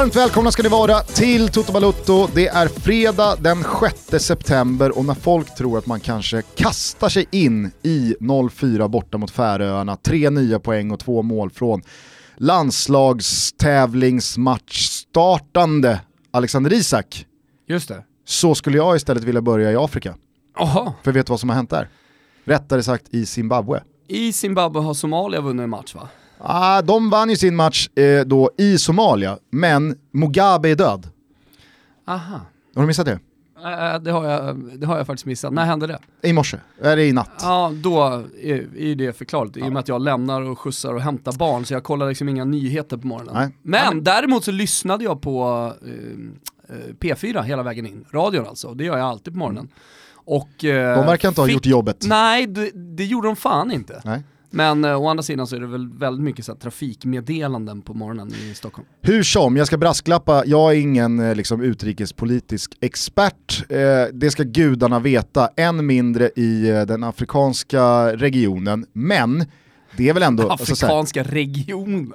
Varmt välkomna ska ni vara till Toto Balutto. Det är fredag den 6 september och när folk tror att man kanske kastar sig in i 0-4 borta mot Färöarna, tre nya poäng och två mål från landslagstävlingsmatchstartande Alexander Isak. Just det. Så skulle jag istället vilja börja i Afrika. Jaha. För vet du vad som har hänt där? Rättare sagt i Zimbabwe. I Zimbabwe har Somalia vunnit en match va? Ah, de vann ju sin match eh, då i Somalia, men Mugabe är död. Aha. Har du missat det? Äh, det, har jag, det har jag faktiskt missat. När hände det? I morse, eller i natt. Ja, då är, är det förklarligt. I och med att jag lämnar och skjutsar och hämtar barn så jag kollar liksom inga nyheter på morgonen. Nej. Men, men- däremot så lyssnade jag på eh, eh, P4 hela vägen in, radion alltså. Det gör jag alltid på morgonen. Och, eh, De verkar inte ha fick- gjort jobbet. Nej, det, det gjorde de fan inte. Nej. Men eh, å andra sidan så är det väl väldigt mycket så här, trafikmeddelanden på morgonen i Stockholm. Hur som, jag ska brasklappa, jag är ingen eh, liksom, utrikespolitisk expert. Eh, det ska gudarna veta, än mindre i eh, den afrikanska regionen. Men det är väl ändå... alltså, så här- Afrikanska regionen.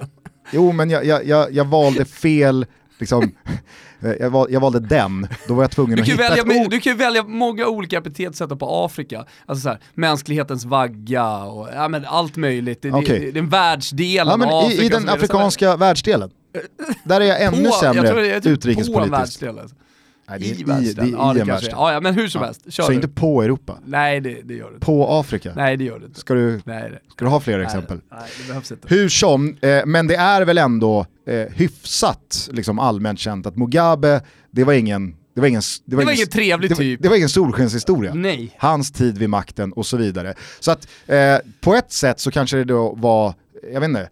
jo men jag, jag, jag, jag valde fel, liksom, eh, jag, val, jag valde den. Då var jag tvungen Du att hitta välja, ett ord. du kan ju välja många olika epitet att sätta på Afrika. Alltså så här, mänsklighetens vagga och ja, men allt möjligt. Det, Okej. det, det är en världsdel Ja, Afrika. i, I den afrikanska världsdelen. Där är jag ännu på, sämre jag typ en utrikespolitiskt. Nej, det är I världsdelen. det är ja, det kanske men hur som Ja. helst. Kör Så du. inte på Europa, Nej, det, det gör det inte. på Afrika. Nej, det gör det inte. Ska du, Nej, det. ska du ha fler Nej, exempel? Nej, det behövs inte. Hur som, eh, men det är väl ändå eh, hyfsat liksom, allmänt känt att Mugabe, det var ingen, det var ingen, det var ingen trevlig det, var- typ. Det var ingen solskenshistoria. Nej. Hans tid vid makten och så vidare. Så att eh, på ett sätt så kanske det då var, jag vet inte, eh,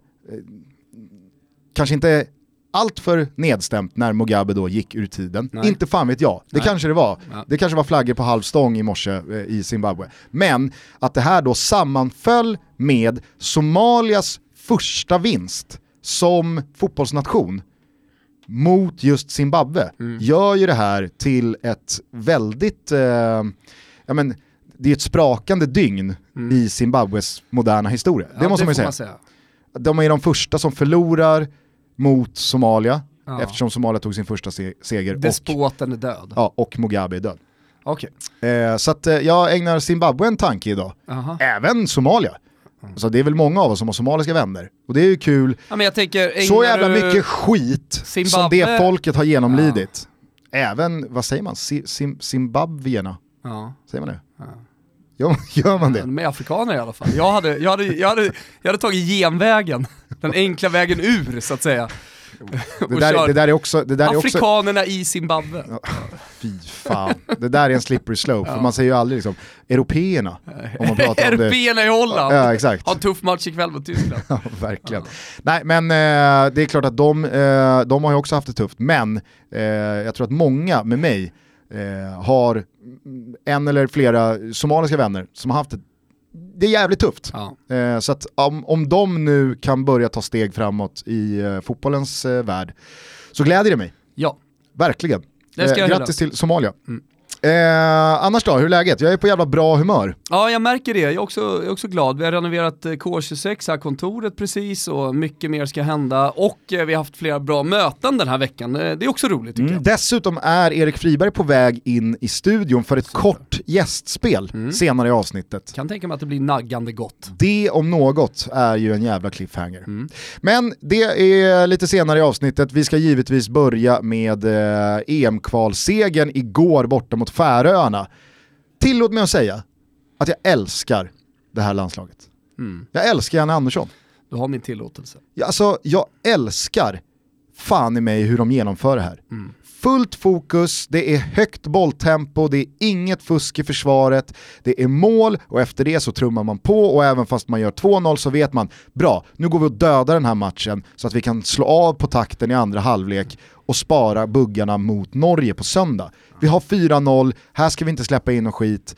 kanske inte allt för nedstämt när Mugabe då gick ur tiden. Nej. Inte fan vet jag, det Nej. kanske det var. Ja. Det kanske var flaggor på halv stång i morse eh, i Zimbabwe. Men att det här då sammanföll med Somalias första vinst som fotbollsnation mot just Zimbabwe Mm. gör ju det här till ett väldigt, eh, ja men det är ett sprakande dygn i Zimbabwes moderna historia. det Mm. Ja, måste man ju får säga. De är de första som förlorar mot Somalia, Ja. eftersom Somalia tog sin första se- seger och, Despoten är död. ja, och Mugabe är död. Okej. Eh, så att, eh, jag ägnar Zimbabwe en tanke idag. Aha. Även Somalia. Så det är väl många av oss som har somaliska vänner. Och det är ju kul. Ja, men jag tänker, Så jävla mycket skit som Zimbabwe- det folket har genomlidit. Även, vad säger man, Sim- Zimbabwierna? Ja. Säger man det? Gör, gör man det? De är afrikaner i alla fall. Jag hade, jag hade, jag hade, jag hade tagit genvägen, den enkla vägen ur så att säga. Det där, det där är också... Det där är också Afrikanerna i Zimbabwe. fy fan. Det där är en slippery slope, för man säger ju aldrig liksom européerna. Om man pratar om det. Européerna i Holland. Ja, exakt. Har en tuff match ikväll mot Tyskland. Ja, verkligen. Nej, men eh, det är klart att de, eh, de har ju också haft det tufft, men eh, jag tror att många med mig eh, har en eller flera somaliska vänner som har haft det, det är jävligt tufft. Ja. Eh, så att om, om de nu kan börja ta steg framåt i eh, fotbollens eh, värld så gläder det mig. ja. Verkligen. Det ska jag grattis till Somalia. Mm. Eh, annars då, hur är läget? Jag är på jävla bra humör. Ja, jag märker det. Jag är, också, jag är också glad. Vi har renoverat eh, K26, här kontoret precis och mycket mer ska hända. Och eh, vi har haft flera bra möten den här veckan. Eh, Det är också roligt tycker Mm. Dessutom är Erik Friberg på väg in i studion för ett kort gästspel Mm. senare i avsnittet. jag. Kan tänka mig att det blir naggande gott. Det om något är ju en jävla cliffhanger. Mm. Men det är lite senare i avsnittet. Vi ska givetvis börja med eh, EM-kvalsegern igår borta mot Färöarna. Tillåt mig att säga att jag älskar det här landslaget. Mm. Jag älskar Janne Andersson. Du har min tillåtelse. Alltså, jag älskar fan i mig hur de genomför det här. Mm. Fullt fokus, det är högt bolltempo, det är inget fusk i försvaret, det är mål och efter det så trummar man på och även fast man gör 2-0 så vet man, bra, nu går vi och dödar den här matchen så att vi kan slå av på takten i andra halvlek och spara buggarna mot Norge på söndag. Vi har 4-0, här ska vi inte släppa in och skit.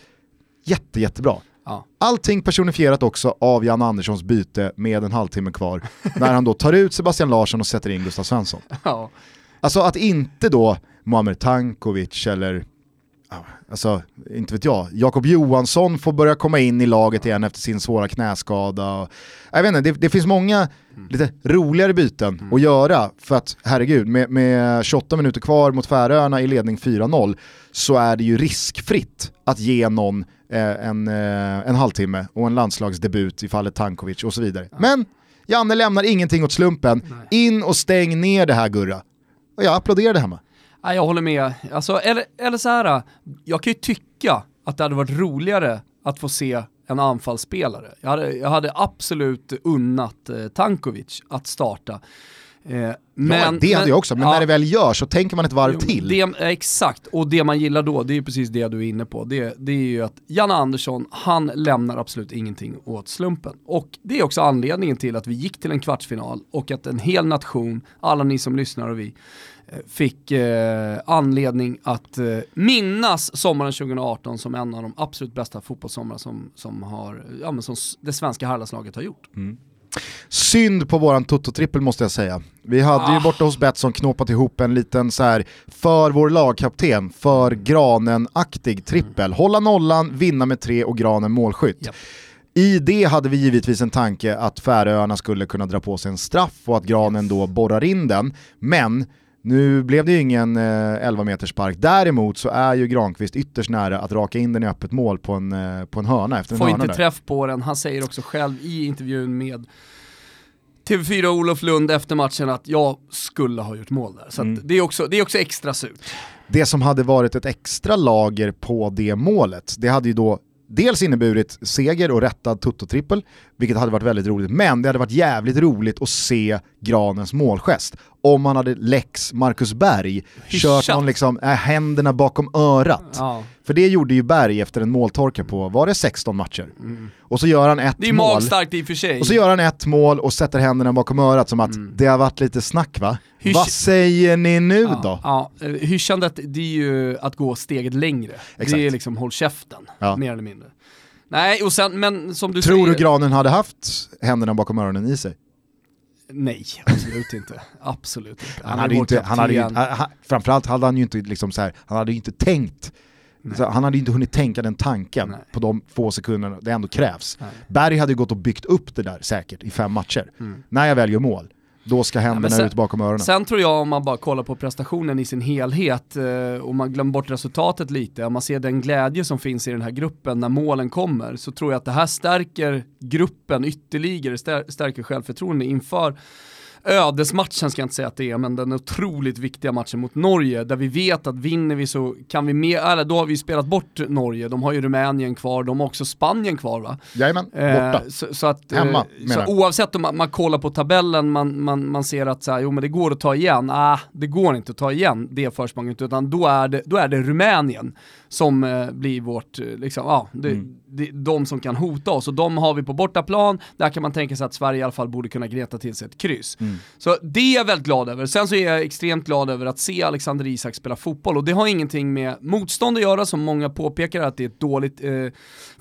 Jätte, jättebra. Ja. Allting personifierat också av Jan Anderssons byte med en halvtimme kvar, när han då tar ut Sebastian Larsson och sätter in Gustav Svensson. Ja. Alltså att inte då Muamer Tankovic eller alltså, inte vet jag, Jakob Johansson får börja komma in i laget igen efter sin svåra knäskada. Jag vet inte, det, det finns många mm. lite roligare byten mm. att göra för att herregud, med, med 28 minuter kvar mot Färöarna i ledning 4-0 så är det ju riskfritt att ge någon eh, en, eh, en halvtimme och en landslagsdebut i fallet Tankovic och så vidare. Men Janne lämnar ingenting åt slumpen, in och stäng ner det här Gurra. Och jag applåderade hemma. Ja, jag håller med. Alltså, eller, eller så här, äh, jag kan ju tycka att det hade varit roligare att få se en anfallsspelare. Jag hade, jag hade absolut unnat eh, Tankovic att starta. Eh, men, ja, det hade jag också, men ja, när det väl görs så tänker man ett varv till. Det, exakt, och det man gillar då, det är precis det du är inne på. Det, det är ju att Janne Andersson, han lämnar absolut ingenting åt slumpen. Och det är också anledningen till att vi gick till en kvartsfinal och att en hel nation, alla ni som lyssnar och vi, eh, fick eh, anledning att eh, minnas sommaren 2018 som en av de absolut bästa fotbollssomrar som, som, har, ja, som det svenska herrlandslaget har gjort. Mm. Synd på våran Toto-trippel måste jag säga. Vi hade ah. ju borta hos Betsson knåpat ihop en liten så här för vår lagkapten, för Granen-aktig trippel. Hålla nollan, vinna med tre och Granen målskytt. Yep. I det hade vi givetvis en tanke att Färöarna skulle kunna dra på sig en straff och att Granen då borrar in den. Men nu blev det ju ingen eh, 11 meters park. Däremot så är ju Granqvist ytterst nära att raka in den i öppet mål på en, eh, på en hörna efter en Får hörna inte där. träff på den, han säger också själv i intervjun med TV4 Olof Lund efter matchen att jag skulle ha gjort mål där. Så mm. det, är också, det är också extra surt. Det som hade varit ett extra lager på det målet, det hade ju då dels inneburit seger och rättad tutto-trippel, vilket hade varit väldigt roligt, men det hade varit jävligt roligt att se Granens målgest. Om man hade lex Marcus Berg, kört någon liksom, äh, händerna bakom örat. Ja. För det gjorde ju Berg efter en måltorka på, var det 16 matcher? Mm. Och så gör han ett mål. Det är magstarkt i och för sig. Och så gör han ett mål och sätter händerna bakom örat som att mm. det har varit lite snack va? Hysch... Vad säger ni nu ja, då? Ja, hyschandet det är ju att gå steget längre. Exakt. Det är liksom håll käften, ja. mer eller mindre. Nej, och sen, men som du Tror säger... du Granen hade haft händerna bakom öronen i sig? Nej, absolut inte. Absolut inte. Han, han hade inte, han hade inte, han, framförallt hade han ju inte liksom så här, han hade ju inte tänkt han hade inte hunnit tänka den tanken Nej. på de få sekunderna det ändå krävs. Nej. Berg hade gått och byggt upp det där säkert i fem matcher. Mm. När jag väljer mål, då ska händerna sen, ut bakom öronen. Sen tror jag om man bara kollar på prestationen i sin helhet eh, och man glömmer bort resultatet lite, om man ser den glädje som finns i den här gruppen när målen kommer, så tror jag att det här stärker gruppen ytterligare, stärker självförtroende inför ödesmatchen ska jag inte säga att det är, men den otroligt viktiga matchen mot Norge, där vi vet att vinner vi så kan vi med, eller då har vi spelat bort Norge, de har ju Rumänien kvar, de har också Spanien kvar va? Jajamän, borta. Eh, så, så, att, Hemma, eh, så oavsett om man, man, kollar på tabellen, man, man, man ser att så här, jo men det går att ta igen, ah, det går inte att ta igen det försprånget, utan då är det, då är det Rumänien som eh, blir vårt, eh, liksom, ja, det, mm. De som kan hota oss. Och de har vi på bortaplan, där kan man tänka sig att Sverige i alla fall borde kunna greta till sig ett kryss. Mm. Så det är jag väldigt glad över. Sen så är jag extremt glad över att se Alexander Isak spela fotboll och det har ingenting med motstånd att göra som många påpekar att det är ett dåligt eh,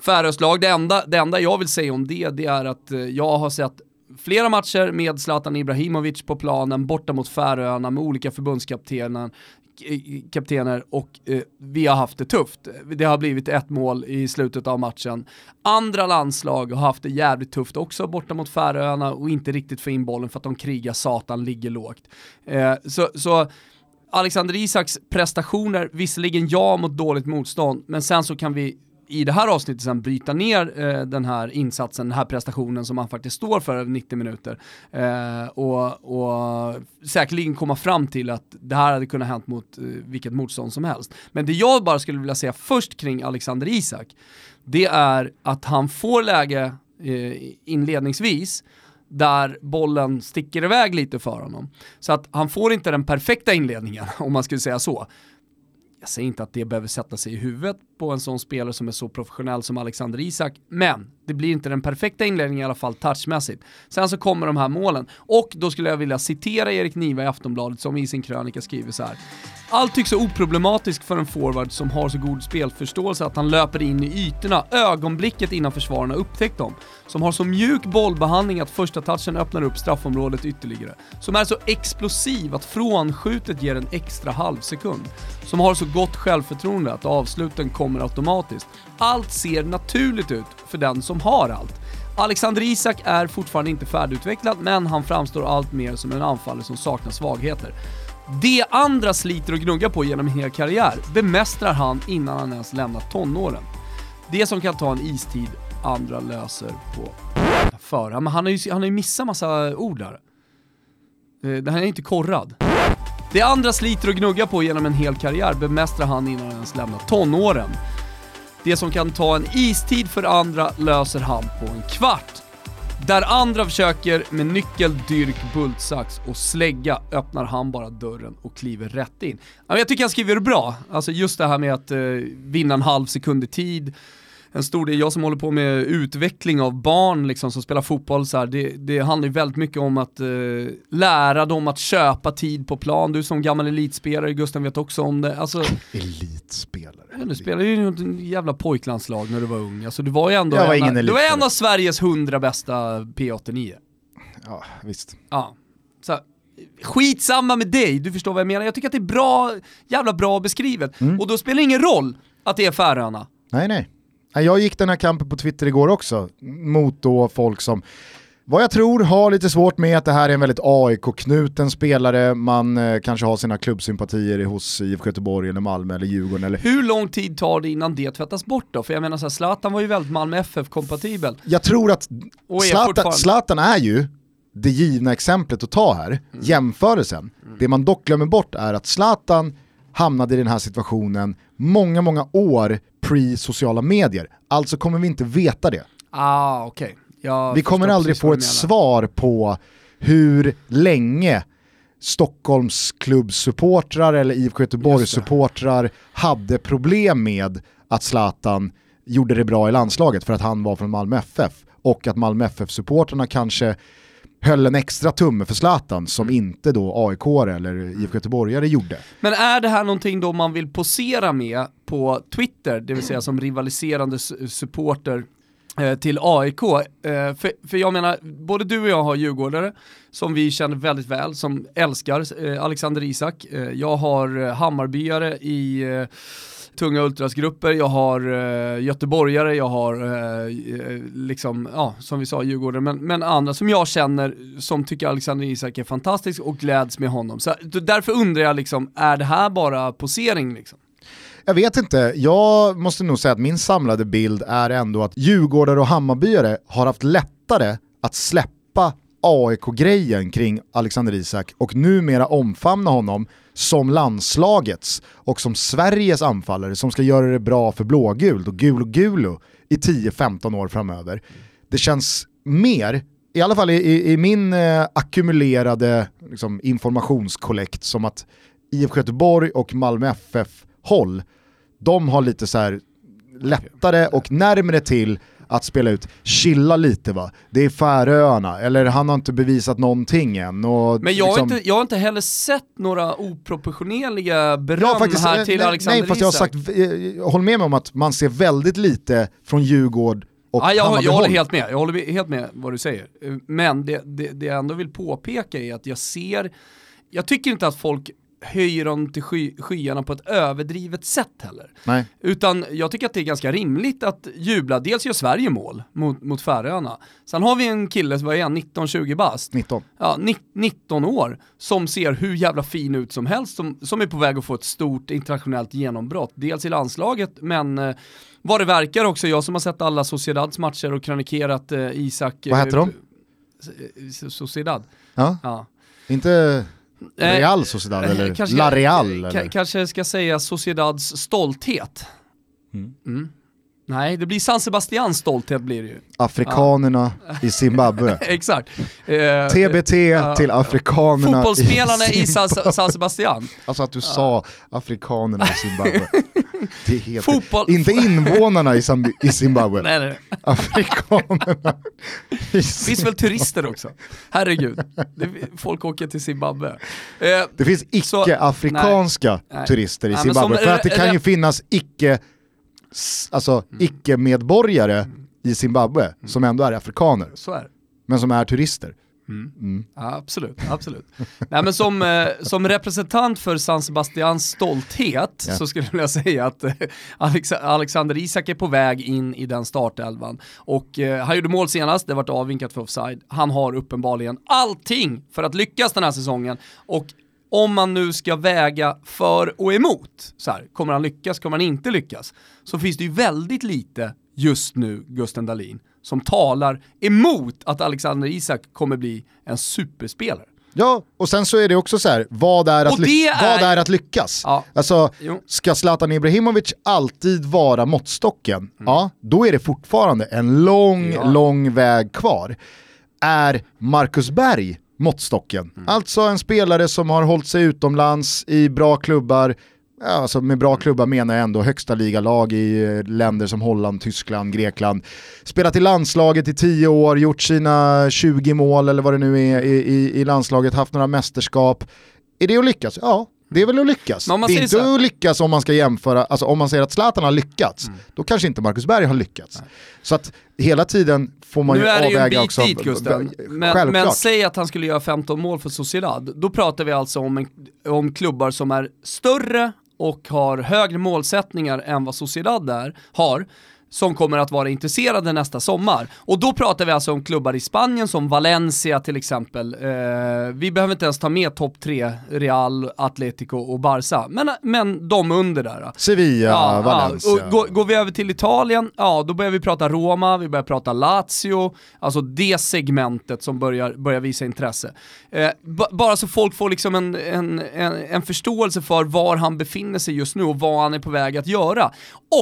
Färöslag. Det enda, det enda jag vill säga om det, det är att eh, jag har sett flera matcher med Zlatan Ibrahimovic på planen, borta mot Färöarna med olika förbundskaptener Eh, kaptener och eh, vi har haft det tufft. Det har blivit ett mål i slutet av matchen. Andra landslag har haft det jävligt tufft också borta mot Färöarna och inte riktigt få in bollen för att de krigar satan, ligger lågt. Eh, så, så Alexander Isaks prestationer, visserligen ja mot dåligt motstånd, men sen så kan vi i det här avsnittet sen bryta ner eh, den här insatsen, den här prestationen som han faktiskt står för över 90 minuter eh, och, och säkerligen komma fram till att det här hade kunnat hänt mot eh, vilket motstånd som helst. Men det jag bara skulle vilja säga först kring Alexander Isak, det är att han får läge eh, inledningsvis där bollen sticker iväg lite för honom. Så att han får inte den perfekta inledningen, om man skulle säga så jag säger inte att det behöver sätta sig i huvudet på en sån spelare som är så professionell som Alexander Isak, men det blir inte den perfekta inledningen i alla fall touchmässigt. Sen så kommer de här målen, och då skulle jag vilja citera Erik Niva i Aftonbladet som i sin krönika skriver så här. Allt tycks så oproblematiskt för en forward som har så god spelförståelse att han löper in i ytorna ögonblicket innan försvararna upptäckt dem. Som har så mjuk bollbehandling att första touchen öppnar upp straffområdet ytterligare. Som är så explosiv att frånskjutet ger en extra halvsekund. Som har så gott självförtroende att avsluten kommer automatiskt. Allt ser naturligt ut för den som har allt. Alexander Isak är fortfarande inte färdigutvecklad, men han framstår allt mer som en anfallare som saknar svagheter. Det andra sliter och gnuggar på genom en hel karriär bemästrar han innan han ens lämnat tonåren. Det som kan ta en istid, andra löser på för. Men han har ju, han har ju missat massa ord där. Eh, Den här är inte korrad. Det andra sliter och gnuggar på genom en hel karriär bemästrar han innan han ens lämnar tonåren. Det som kan ta en istid för andra löser han på en kvart. Där andra försöker med nyckel, dyrk, bultsax och slägga öppnar han bara dörren och kliver rätt in. Jag tycker han skriver det bra, alltså just det här med att eh, vinna en halv sekund i tid, en stor del, jag som håller på med utveckling av barn liksom, som spelar fotboll, så här, det, det handlar ju väldigt mycket om att eh, lära dem att köpa tid på plan. Du som gammal elitspelare, Gusten vet också om det. Alltså, Elitspelare. Ja, Du spelade ju i ett jävla pojklandslag när du var ung. Alltså, du var ju ändå Jag var en, ingen du var en av Sveriges hundra bästa P89. Ja, visst. Ja. Så, här, skitsamma med dig, du förstår vad jag menar. Jag tycker att det är bra, jävla bra beskrivet. Mm. Och då spelar det ingen roll att det är Färöarna. Nej, nej. Jag gick den här kampen på Twitter igår också, mot då folk som, vad jag tror, har lite svårt med att det här är en väldigt AIK-knuten spelare, man eh, kanske har sina klubbsympatier hos IFK Göteborg eller Malmö eller Djurgården eller Hur lång tid tar det innan det tvättas bort då? För jag menar så här, Zlatan var ju väldigt Malmö FF-kompatibel. Jag tror att Och är Zlatan, Zlatan är ju det givna exemplet att ta här, jämförelsen. Det man dock glömmer bort är att Zlatan hamnade i den här situationen många, många år pre-sociala medier. Alltså kommer vi inte veta det. Ah, okej. Jag Vi kommer aldrig få ett svar på hur länge Stockholms klubbsupportrar eller IFK Göteborg-supportrar hade problem med att Zlatan gjorde det bra i landslaget för att han var från Malmö FF och att Malmö FF-supportrarna kanske höll en extra tumme för Zlatan som inte då aik eller IFK Göteborgare gjorde. Men är det här någonting då man vill posera med på Twitter, det vill säga som rivaliserande supporter eh, till AIK? Eh, för, för jag menar, både du och jag har djurgårdare som vi känner väldigt väl, som älskar eh, Alexander Isak. Jag har Hammarbyare i tunga ultrasgrupper, jag har eh, göteborgare, jag har eh, eh liksom, ja, som vi sa, Djurgården, men, men andra som jag känner som tycker Alexander Isak är fantastisk och gläds med honom. Så därför undrar jag liksom, är det här bara posering liksom? Jag vet inte, jag måste nog säga att min samlade bild är ändå att djurgårdare och hammarbyare har haft lättare att släppa AIK-grejen kring Alexander Isak och numera omfamna honom som landslagets och som Sveriges anfallare som ska göra det bra för blågult och gul och gulo i 10-15 år framöver. Det känns mer, i alla fall i, i, min eh, ackumulerade liksom, informationskollekt som att IFK Göteborg och Malmö FF-håll, de har lite så här lättare och närmre till att spela ut, chilla lite va, det är Färöarna, eller han har inte bevisat någonting än. Och Men jag, har liksom- inte, jag har inte heller sett några oproportionerliga beröm Ja, faktiskt, här eh, till nej, Alexander nej, fast jag har sagt, eh, håll med mig om att man ser väldigt lite från Djurgård och Ja, jag, jag håller helt med, jag håller helt med vad du säger. Eh, Men det, det, det jag ändå vill påpeka är att jag ser, jag tycker inte att folk höjer dem till sky, skyarna på ett överdrivet sätt heller. Nej. Utan jag tycker att det är ganska rimligt att jubla, dels gör Sverige mål mot, mot Färöarna. Sen har vi en kille, vad är han, 19-20 bast? 19. ja, ni- 19 år, som ser hur jävla fin ut som helst, som, som är på väg att få ett stort internationellt genombrott. Dels i landslaget, men eh, vad det verkar också, jag som har sett alla Sociedads matcher och krönikerat eh, Isak... Vad heter de? de? Sociedad. Ja, Ja. inte Eh, Real Sociedad eh, eller kanske- La Real eller? Kanske ska säga Sociedads stolthet. Mm. Mm. Nej, det blir San Sebastians stolthet blir det ju. Afrikanerna i Zimbabwe. Exakt. Eh, TBT till afrikanerna Fotbollsspelarna i San, Zimbabwe. San Sebastian. Alltså att du sa afrikanerna i Zimbabwe. Det är helt... Fotboll- Inte invånarna i, Zambi- i Zimbabwe, Nej, nej. afrikanerna. i Det finns väl turister också? Herregud, det, folk åker till Zimbabwe. Eh, Det finns icke-afrikanska turister i Nej, Zimbabwe. som- För att det kan ju finnas icke, alltså, icke-medborgare i Zimbabwe som ändå är afrikaner, är men som är turister. Ja, absolut, absolut. Nej, men som, eh, som representant för San Sebastians stolthet Ja. så skulle jag vilja säga att eh, Alex Alexander Isak är på väg in i den startelvan. Och eh, han gjorde mål senast, det vart avvinkat för offside. Han har uppenbarligen allting för att lyckas den här säsongen. Och om man nu ska väga för och emot, så här, kommer han lyckas, kommer han inte lyckas, så finns det ju väldigt lite just nu, Gusten Dahlin, som talar emot att Alexander Isak kommer bli en superspelare. Ja, och sen så är det också så här, vad är att, ly- är- vad är att lyckas? Ja. Alltså, Jo. ska Zlatan Ibrahimovic alltid vara måttstocken? Mm. Ja, då är det fortfarande en lång, Ja. lång väg kvar. Är Marcus Berg måttstocken? Mm. Alltså en spelare som har hållit sig utomlands i bra klubbar, alltså med bra klubbar menar jag ändå högsta ligalag i eh, länder som Holland, Tyskland, Grekland. Spelat i landslaget i tio år, gjort sina 20 mål eller vad det nu är i, i, i landslaget, haft några mästerskap. Är det att lyckas? Ja, det är väl att lyckas. Men det är inte att lyckas om man ska jämföra, alltså om man säger att Zlatan har lyckats, Mm. då kanske inte Marcus Berg har lyckats. Så att hela tiden får man Nu ju är det ju en avväga bit också. dit Gusten, men, men säg att han skulle göra 15 mål för Sociedad, då pratar vi alltså om, en, om klubbar som är större och har högre målsättningar än vad Sociedad är, har, som kommer att vara intresserade nästa sommar. Och då pratar vi alltså om klubbar i Spanien som Valencia till exempel. Eh, vi behöver inte ens ta med topp tre, Real, Atletico och Barca, men, men de under där. Sevilla, Valencia. och går, går vi över till Italien, ja då börjar vi prata Roma, vi börjar prata Lazio, alltså det segmentet som börjar, börjar visa intresse. Eh, ba- bara så folk får liksom en, en, en, en förståelse för var han befinner sig just nu och vad han är på väg att göra.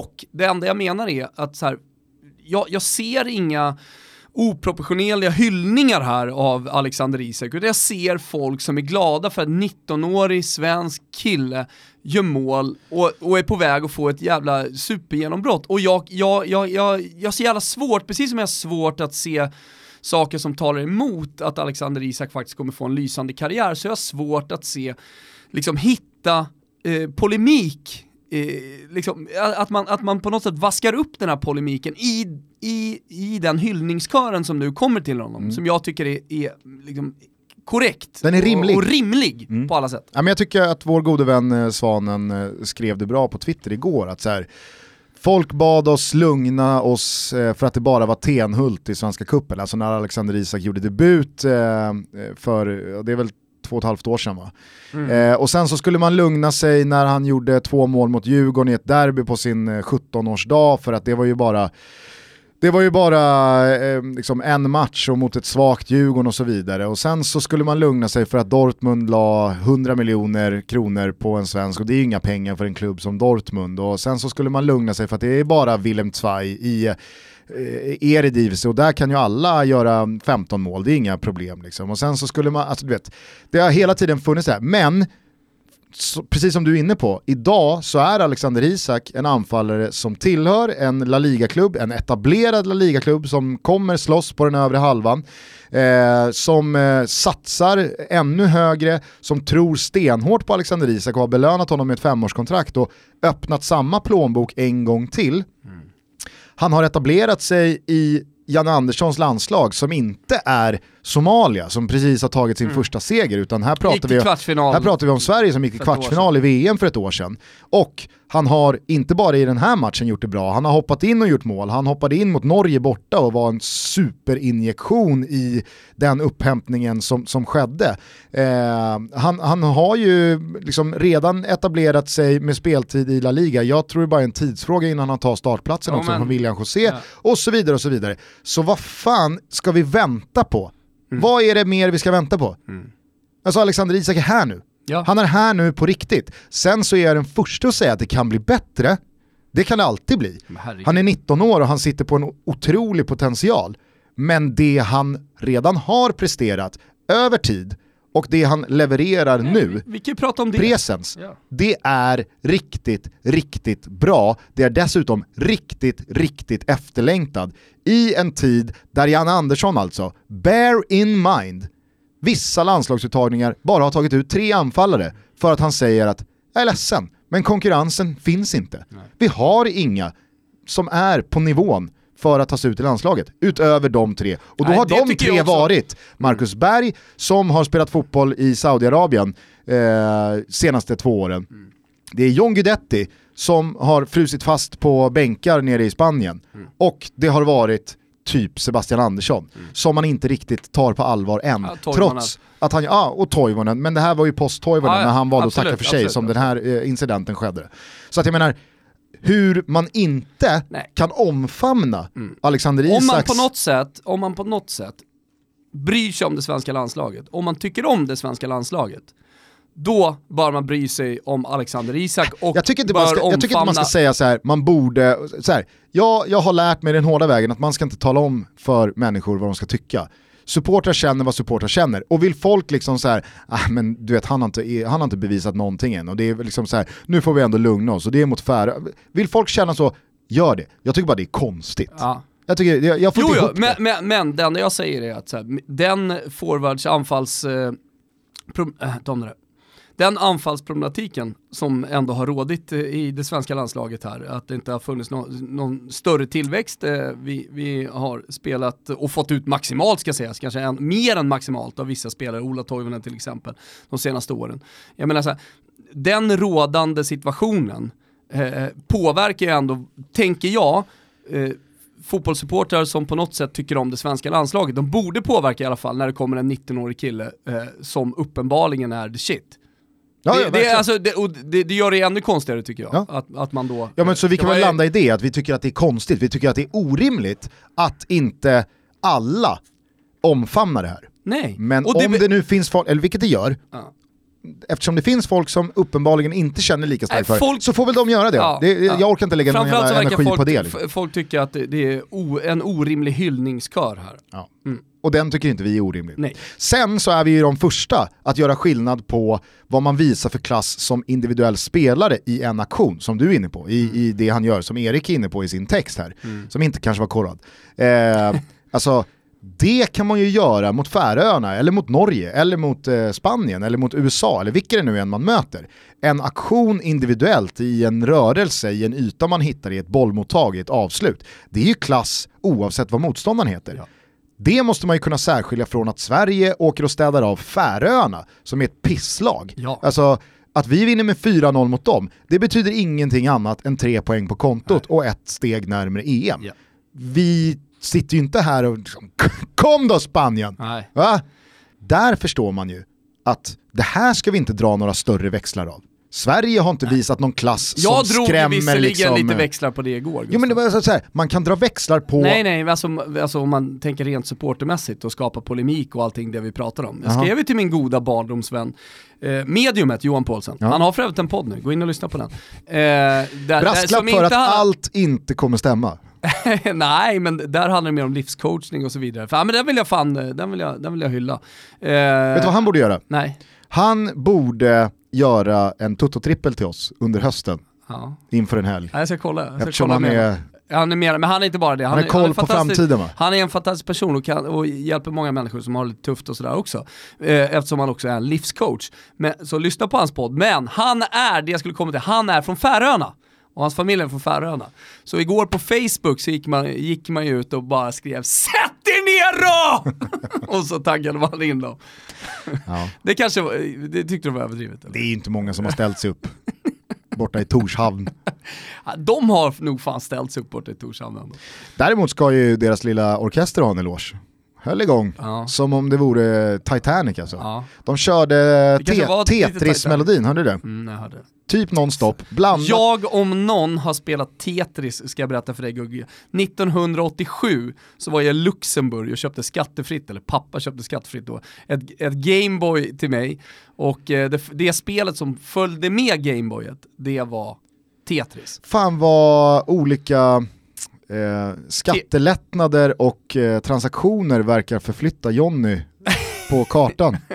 Och det enda jag menar är att så här, jag, jag ser inga oproportionerliga hyllningar här av Alexander Isak, utan jag ser folk som är glada för att 19-årig svensk kille gör mål och, och är på väg att få ett jävla supergenombrott. Och jag, jag, jag, jag, jag ser jävla svårt, precis som jag har svårt att se saker som talar emot att Alexander Isak faktiskt kommer få en lysande karriär, så jag har svårt att se, liksom hitta eh, polemik Eh, liksom, att, man, att man på något sätt vaskar upp den här polemiken i, i, i den hyllningskören som nu kommer till honom, som jag tycker är, är liksom korrekt Den är rimlig. och, och rimlig på alla sätt. Ja, men jag tycker att vår gode vän eh, Svanen eh, skrev det bra på Twitter igår, att så här, folk bad oss lugna oss för att det bara var Tenhult i Svenska Cupen, alltså när Alexander Isak gjorde debut för, det är väl två och ett halvt år sedan va? Eh, och sen så skulle man lugna sig när han gjorde två mål mot Djurgården i ett derby på sin eh, 17-årsdag för att det var ju bara det var ju bara eh, liksom en match och mot ett svagt Djurgården och så vidare. Och sen så skulle man lugna sig för att Dortmund la 100 miljoner kronor på en svensk och det är ju inga pengar för en klubb som Dortmund. Och sen så skulle man lugna sig för att det är bara Willem Zweig i eh, Eredivisie och där kan ju alla göra 15 mål, det är inga problem liksom. Och sen så skulle man, alltså du vet, det har hela tiden funnits det här, men så, precis som du är inne på, idag så är Alexander Isak en anfallare som tillhör en La Liga-klubb, en etablerad La Liga-klubb som kommer slåss på den övre halvan, eh, som eh, satsar ännu högre, som tror stenhårt på Alexander Isak och har belönat honom med ett femårskontrakt och öppnat samma plånbok en gång till. Mm. Han har etablerat sig i Janne Anderssons landslag som inte är Somalia som precis har tagit sin första seger utan här pratar, vi, här pratar vi om Sverige som gick i kvartsfinal i VM för ett år sedan. Och han har inte bara i den här matchen gjort det bra, han har hoppat in och gjort mål. Han hoppade in mot Norge borta och var en superinjektion i den upphämtningen som, som skedde. Eh, han, han har ju liksom redan etablerat sig med speltid i La Liga. Jag tror det bara är en tidsfråga innan han tar startplatsen Ja, också men- från William José Ja. och så vidare och så vidare. Så vad fan ska vi vänta på? Vad är det mer vi ska vänta på? Alltså Alexander Isak är här nu. Ja. Han är här nu på riktigt. Sen så är jag den första att säga att det kan bli bättre. Det kan det alltid bli. Han är 19 år och han sitter på en otrolig potential. Men det han redan har presterat över tid och det han levererar nu, Vi om det. presens, Ja. det är riktigt, riktigt bra. Det är dessutom riktigt, riktigt efterlängtad i en tid där Jan Andersson alltså, bear in mind, vissa landslagsuttagningar bara har tagit ut tre anfallare för att han säger att jag är ledsen, men konkurrensen finns inte. Vi har inga som är på nivån för att ta sig ut i landslaget, utöver de tre. Och då Nej, har de tre varit Marcus Berg, som har spelat fotboll i Saudiarabien eh, senaste två åren. Mm. Det är John Guidetti som har frusit fast på bänkar nere i Spanien. Mm. Och det har varit typ Sebastian Andersson, som man inte riktigt tar på allvar än. Ja, trots att han, ja och Toivonen, men det här var ju post-Toivonen Ja, ja, när han valde absolut, att tacka för sig absolut, som den här eh, incidenten skedde. Så att jag menar, hur man inte Nej. Mm. kan omfamna Alexander Isaks... Om man, på något sätt, om man på något sätt bryr sig om det svenska landslaget, om man tycker om det svenska landslaget, då bör man bry sig om Alexander Isak och Jag tycker, inte bör man ska, jag tycker inte man ska säga så här, man borde, så här, jag, jag har lärt mig den hårda vägen att man ska inte tala om för människor vad de ska tycka. Supportrar känner vad supportrar känner. Och vill folk liksom så här, ah, men du vet han har, inte, han har inte bevisat någonting än och det är liksom så här, nu får vi ändå lugna oss och det är mot färre. Vill folk känna så, gör det. Jag tycker bara det är konstigt. Ja. Jag, tycker, jag, jag får Jo, inte jo ihop men, det. men, men det enda jag säger är att så här, den forwards anfalls... Eh, pro, äh, där den anfallsproblematiken som ändå har rådit eh, i det svenska landslaget här, att det inte har funnits nå- någon större tillväxt. Eh, vi, vi har spelat och fått ut maximalt ska sägas, kanske en, mer än maximalt av vissa spelare, Ola Toivonen till exempel, de senaste åren. Jag menar så här, den rådande situationen eh, eh, påverkar ju ändå, tänker jag, eh, fotbollssupportrar som på något sätt tycker om det svenska landslaget. De borde påverka i alla fall när det kommer en 19-årig kille eh, som uppenbarligen är the shit. Ja, ja, det, det, verkligen. är alltså, det, det, det gör det ännu konstigare tycker jag. Ja. Att, att man då... Ja men så vi Det kan väl landa i det, att vi tycker att det är konstigt, vi tycker att det är orimligt att inte alla omfamnar det här. Nej. Men om det nu finns folk, eller vilket det gör, Ja. Eftersom det finns folk som uppenbarligen inte känner lika starkt för folk- så får väl de göra det. Ja, det ja. Jag orkar inte lägga någon jävla energi folk, på det. Liksom. folk tycker att det, är o, en orimlig hyllningskör här. Ja. Mm. Och den tycker inte vi är orimlig. Nej. Sen så är vi ju de första att göra skillnad på vad man visar för klass som individuell spelare i en aktion, som du är inne på, i, Mm. i det han gör, som Erik är inne på i sin text här, som inte kanske var korrad. Eh, alltså, det kan man ju göra mot Färöarna, eller mot Norge, eller mot eh, Spanien, eller mot USA, eller vilka det nu än man möter. En aktion individuellt i en rörelse, i en yta man hittar i ett bollmottag, i ett avslut, det är ju klass oavsett vad motståndaren heter. Ja. Det måste man ju kunna särskilja från att Sverige åker och städar av Färöarna, som är ett pisslag. Ja. Alltså, att vi vinner med 4-0 mot dem, det betyder ingenting annat än tre poäng på kontot och ett steg närmare EM. Ja. Vi sitter ju inte här och liksom, kom då Spanien! Nej. Va? Där förstår man ju att det här ska vi inte dra några större växlar av. Sverige har inte visat någon klass Jag som drog ju skrämmer visserligen liksom... lite växlar på det igår. Jo men det var så här, man kan dra växlar på... Nej nej, alltså, alltså om man tänker rent supportermässigt och skapa polemik och allting det vi pratar om. Jag Jaha. skrev ju till min goda barndomsvän, eh, mediumet Johan Paulsen. Ja. Han har för övrigt en podd nu, gå in och lyssna på den. Eh, där, där, Brasklapp som för att han- allt inte kommer stämma. Nej, men där handlar det mer om livscoachning och så vidare. För, ja, men den vill jag fan, den vill jag, den vill jag hylla. Eh, Vet du vad han borde göra? Nej. Han borde göra en tutto-trippel till oss under hösten Ja. inför en helg. Nej, Jag ska kolla. Jag ska Eftersom kolla han med är, Han är mer, men han är inte bara det. han är koll på fantastisk- framtiden va? Han är en fantastisk person och, kan, och hjälper många människor som har det lite tufft och sådär också. Eh, eftersom han också är en livscoach. Men, så lyssna på hans podd. Men han är, det jag skulle komma till, han är från Färöarna. Och hans familj är från Färöarna. Så igår på Facebook så gick man, gick man ju ut och bara skrev “Sätt er ner då!” Och så taggade man in dem. Ja. Det kanske var, det tyckte de var överdrivet. Eller? Det är inte många som har ställt sig upp borta i Torshavn. De har nog fan ställt sig upp borta i Torshamn ändå. Däremot ska ju deras lilla orkester ha en eloge. Höll igång, Ja. som om det vore Titanic alltså. Ja, De körde te- Tetris-melodin, hörde du det? mm, jag hörde. Typ nonstop, blandat. Jag om någon har spelat Tetris, ska jag berätta för dig Gugge. 1987 så var jag i Luxemburg och köpte skattefritt, eller pappa köpte skattefritt då, ett, ett Gameboy till mig. Och eh, det, det spelet som följde med Gameboyet, det var Tetris. Fan vad olika eh, skattelättnader och eh, transaktioner verkar förflytta Jonny på kartan.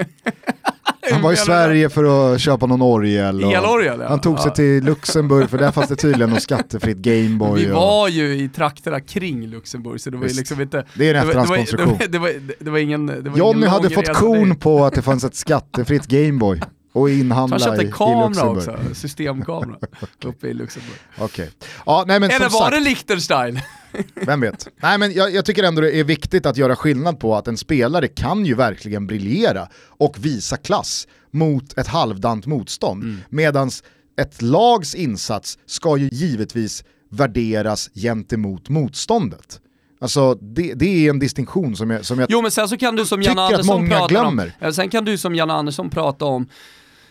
Han var i Sverige för att köpa någon orgel. och Elorgel, ja. Han tog sig till Luxemburg för där fanns det tydligen något skattefritt Gameboy. Vi och- var ju i trakterna kring Luxemburg så det var ju liksom inte... Det är en det var- efterhandskonstruktion. Det var, det var, det var ingen... Det var Johnny ingen hade fått kon på att det fanns ett skattefritt Gameboy och Han inhandla köpte i, i kamera Luxemburg. också, systemkamera, uppe i Luxemburg. Okej. Ja, nej men Eller var sagt, det Liechtenstein? vem vet. Nej men jag, jag tycker ändå det är viktigt att göra skillnad på att en spelare kan ju verkligen briljera och visa klass mot ett halvdant motstånd. Mm. Medans ett lags insats ska ju givetvis värderas gentemot motståndet. Alltså det, det är en distinktion som jag, som jag Jo men sen så kan du som Jan Tycker att Andersson många prata glömmer. om, sen kan du som Jan Andersson prata om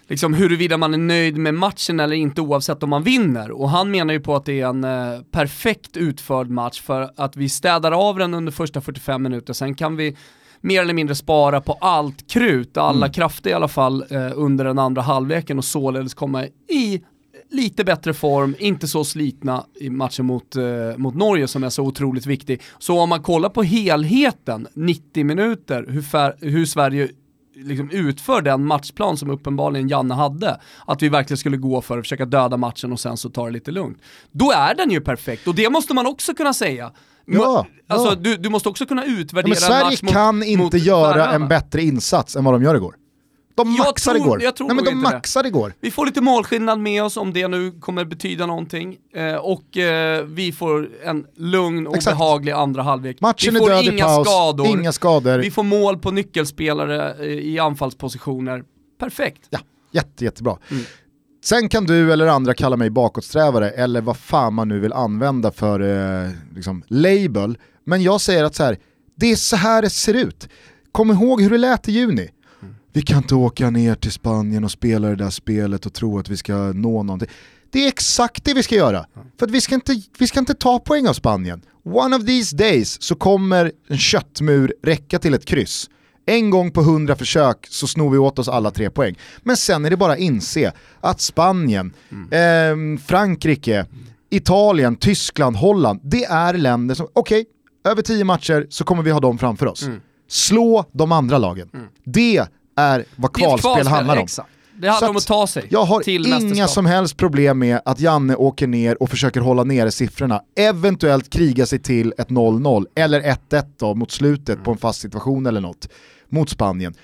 liksom huruvida man är nöjd med matchen eller inte oavsett om man vinner. Och han menar ju på att det är en eh, perfekt utförd match för att vi städar av den under första 45 minuter, sen kan vi mer eller mindre spara på allt krut, alla Mm. krafter i alla fall, eh, under den andra halvleken och således komma i lite bättre form, inte så slitna i matchen mot, eh, mot Norge som är så otroligt viktig. Så om man kollar på helheten, 90 minuter, hur, hur Sverige liksom utför den matchplan som uppenbarligen Janne hade, att vi verkligen skulle gå för att försöka döda matchen och sen så ta det lite lugnt. Då är den ju perfekt och det måste man också kunna säga. Ja, alltså ja. Du, du måste också kunna Ja, utvärdera men en Sverige match mot, kan inte mot göra en bättre insats än vad de gör igår. De maxar tror- igår. jag tror Nej, men de det. maxar igår. Vi får lite målskillnad med oss om det nu kommer betyda någonting. Eh, och eh, vi får en lugn och Exakt. behaglig andra halvlek. Matchen vi är får död i inga paus, skador. inga skador. Vi får mål på nyckelspelare eh, i anfallspositioner. Perfekt. Ja, jätte, jättebra. Mm. Sen kan du eller andra kalla mig bakåtsträvare eller vad fan man nu vill använda för eh, liksom, label. Men jag säger att så här, det är så här det ser ut. Kom ihåg hur det lät i juni. Vi kan inte åka ner till Spanien och spela det där spelet och tro att vi ska nå någonting. Det är exakt det vi ska göra. För vi ska, inte, vi ska inte ta poäng av Spanien. One of these days så kommer en köttmur räcka till ett kryss. En gång på hundra försök så snor vi åt oss alla tre poäng. Men sen är det bara att inse att Spanien, ehm, Frankrike, Italien, Tyskland, Holland, det är länder som, okej, över tio matcher så kommer vi ha dem framför oss. Slå de andra lagen. Det är vad ett kvalspel handlar om. Exakt. Det handlar om att ta sig Jag har till inga som helst problem med att Janne åker ner och försöker hålla nere siffrorna, eventuellt kriga sig till ett 0-0 eller 1-1 då mot slutet på en fast situation eller något mot Spanien.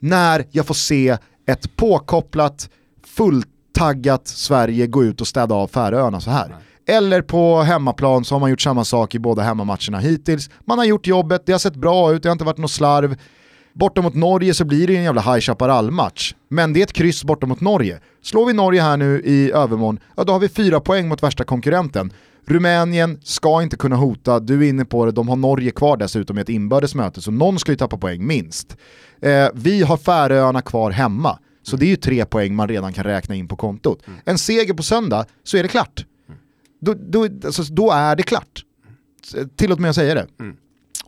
När jag får se ett påkopplat, fulltaggat Sverige gå ut och städa av Färöarna så här. Eller på hemmaplan så har man gjort samma sak i båda hemmamatcherna hittills. Man har gjort jobbet, det har sett bra ut, det har inte varit något slarv. Borta mot Norge så blir det en jävla High Chaparral-match. Men det är ett kryss borta mot Norge. Slår vi Norge här nu i övermorgon, ja då har vi fyra poäng mot värsta konkurrenten. Rumänien ska inte kunna hota, du är inne på det, de har Norge kvar dessutom i ett inbördes möte, så någon ska ju tappa poäng minst. Eh, vi har Färöarna kvar hemma, så det är ju tre poäng man redan kan räkna in på kontot. En seger på söndag, så är det klart. Då, då, alltså, då är det klart. Tillåt mig att säga det.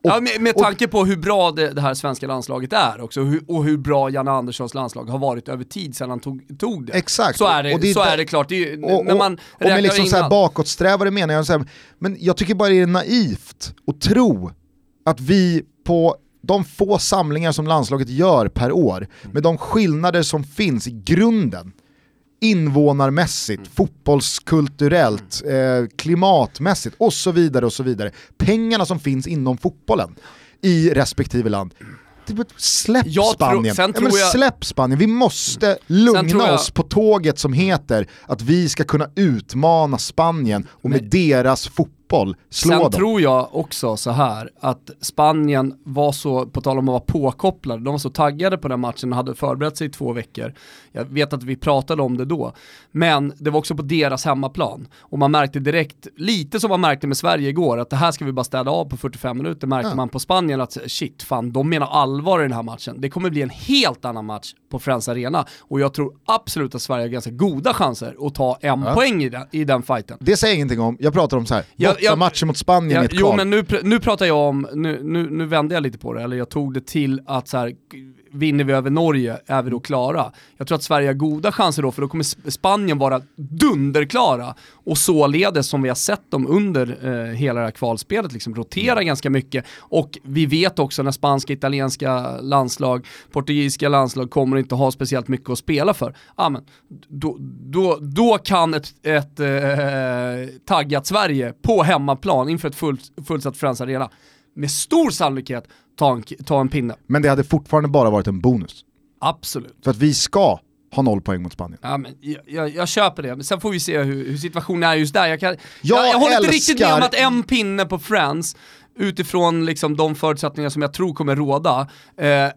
Och- ja, med, med och- tanke på hur bra det, det här svenska landslaget är också, och hur, och hur bra Janne Anderssons landslag har varit över tid sedan han tog, tog det. Exakt. Så är det, Och det så är det klart. Det är, ju- Och, när man och, och med liksom så här innan. bakåtsträvare menar jag så här, men jag tycker bara det är naivt att tro att vi på de få samlingar som landslaget gör per år, med de skillnader som finns i grunden, invånarmässigt, fotbollskulturellt, eh, klimatmässigt och så vidare och så vidare. Pengarna som finns inom fotbollen i respektive land. Bara- Släpp Spanien. sen ja, tror jag- släpp Spanien, vi måste Sen lugna jag- oss på tåget som heter att vi ska kunna utmana Spanien och med deras fotboll slå Sen dem. tror jag också så här att Spanien var så, på tal om att vara påkopplade, de var så taggade på den matchen och hade förberett sig i två veckor. Jag vet att vi pratade om det då, men det var också på deras hemmaplan. Och man märkte direkt, lite som man märkte med Sverige igår, att det här ska vi bara städa av på 45 minuter, märkte Ja. man på Spanien att shit, fan de menar allvar i den här matchen. Det kommer bli en helt annan match på Friends Arena och jag tror absolut att Sverige har ganska goda chanser att ta en Ja. poäng i den, i den fighten. Det säger jag ingenting om, jag pratar om så här. Borta jag- matcher mot Spanien Ja, i ett jo kval. men nu, nu pratar jag om, nu, nu, nu vände jag lite på det, eller jag tog det till att så här, vinner vi över Norge är vi då klara. Jag tror att Sverige har goda chanser då för då kommer Spanien vara dunderklara och således som vi har sett dem under eh, hela det här kvalspelet liksom rotera mm. ganska mycket och vi vet också när spanska, italienska landslag, portugisiska landslag kommer inte ha speciellt mycket att spela för. Ah, men, då, då, då kan ett, ett eh, taggat Sverige på hemmaplan inför ett full, fullsatt Friends Arena med stor sannolikhet ta en, ta en pinne. Men det hade fortfarande bara varit en bonus. Absolut. För att vi ska ha noll poäng mot Spanien. Ja, men jag, jag, jag köper det, men sen får vi se hur, hur situationen är just där. Jag, kan, jag, jag, jag håller inte riktigt med om att en pinne på Friends, utifrån liksom de förutsättningar som jag tror kommer råda, eh,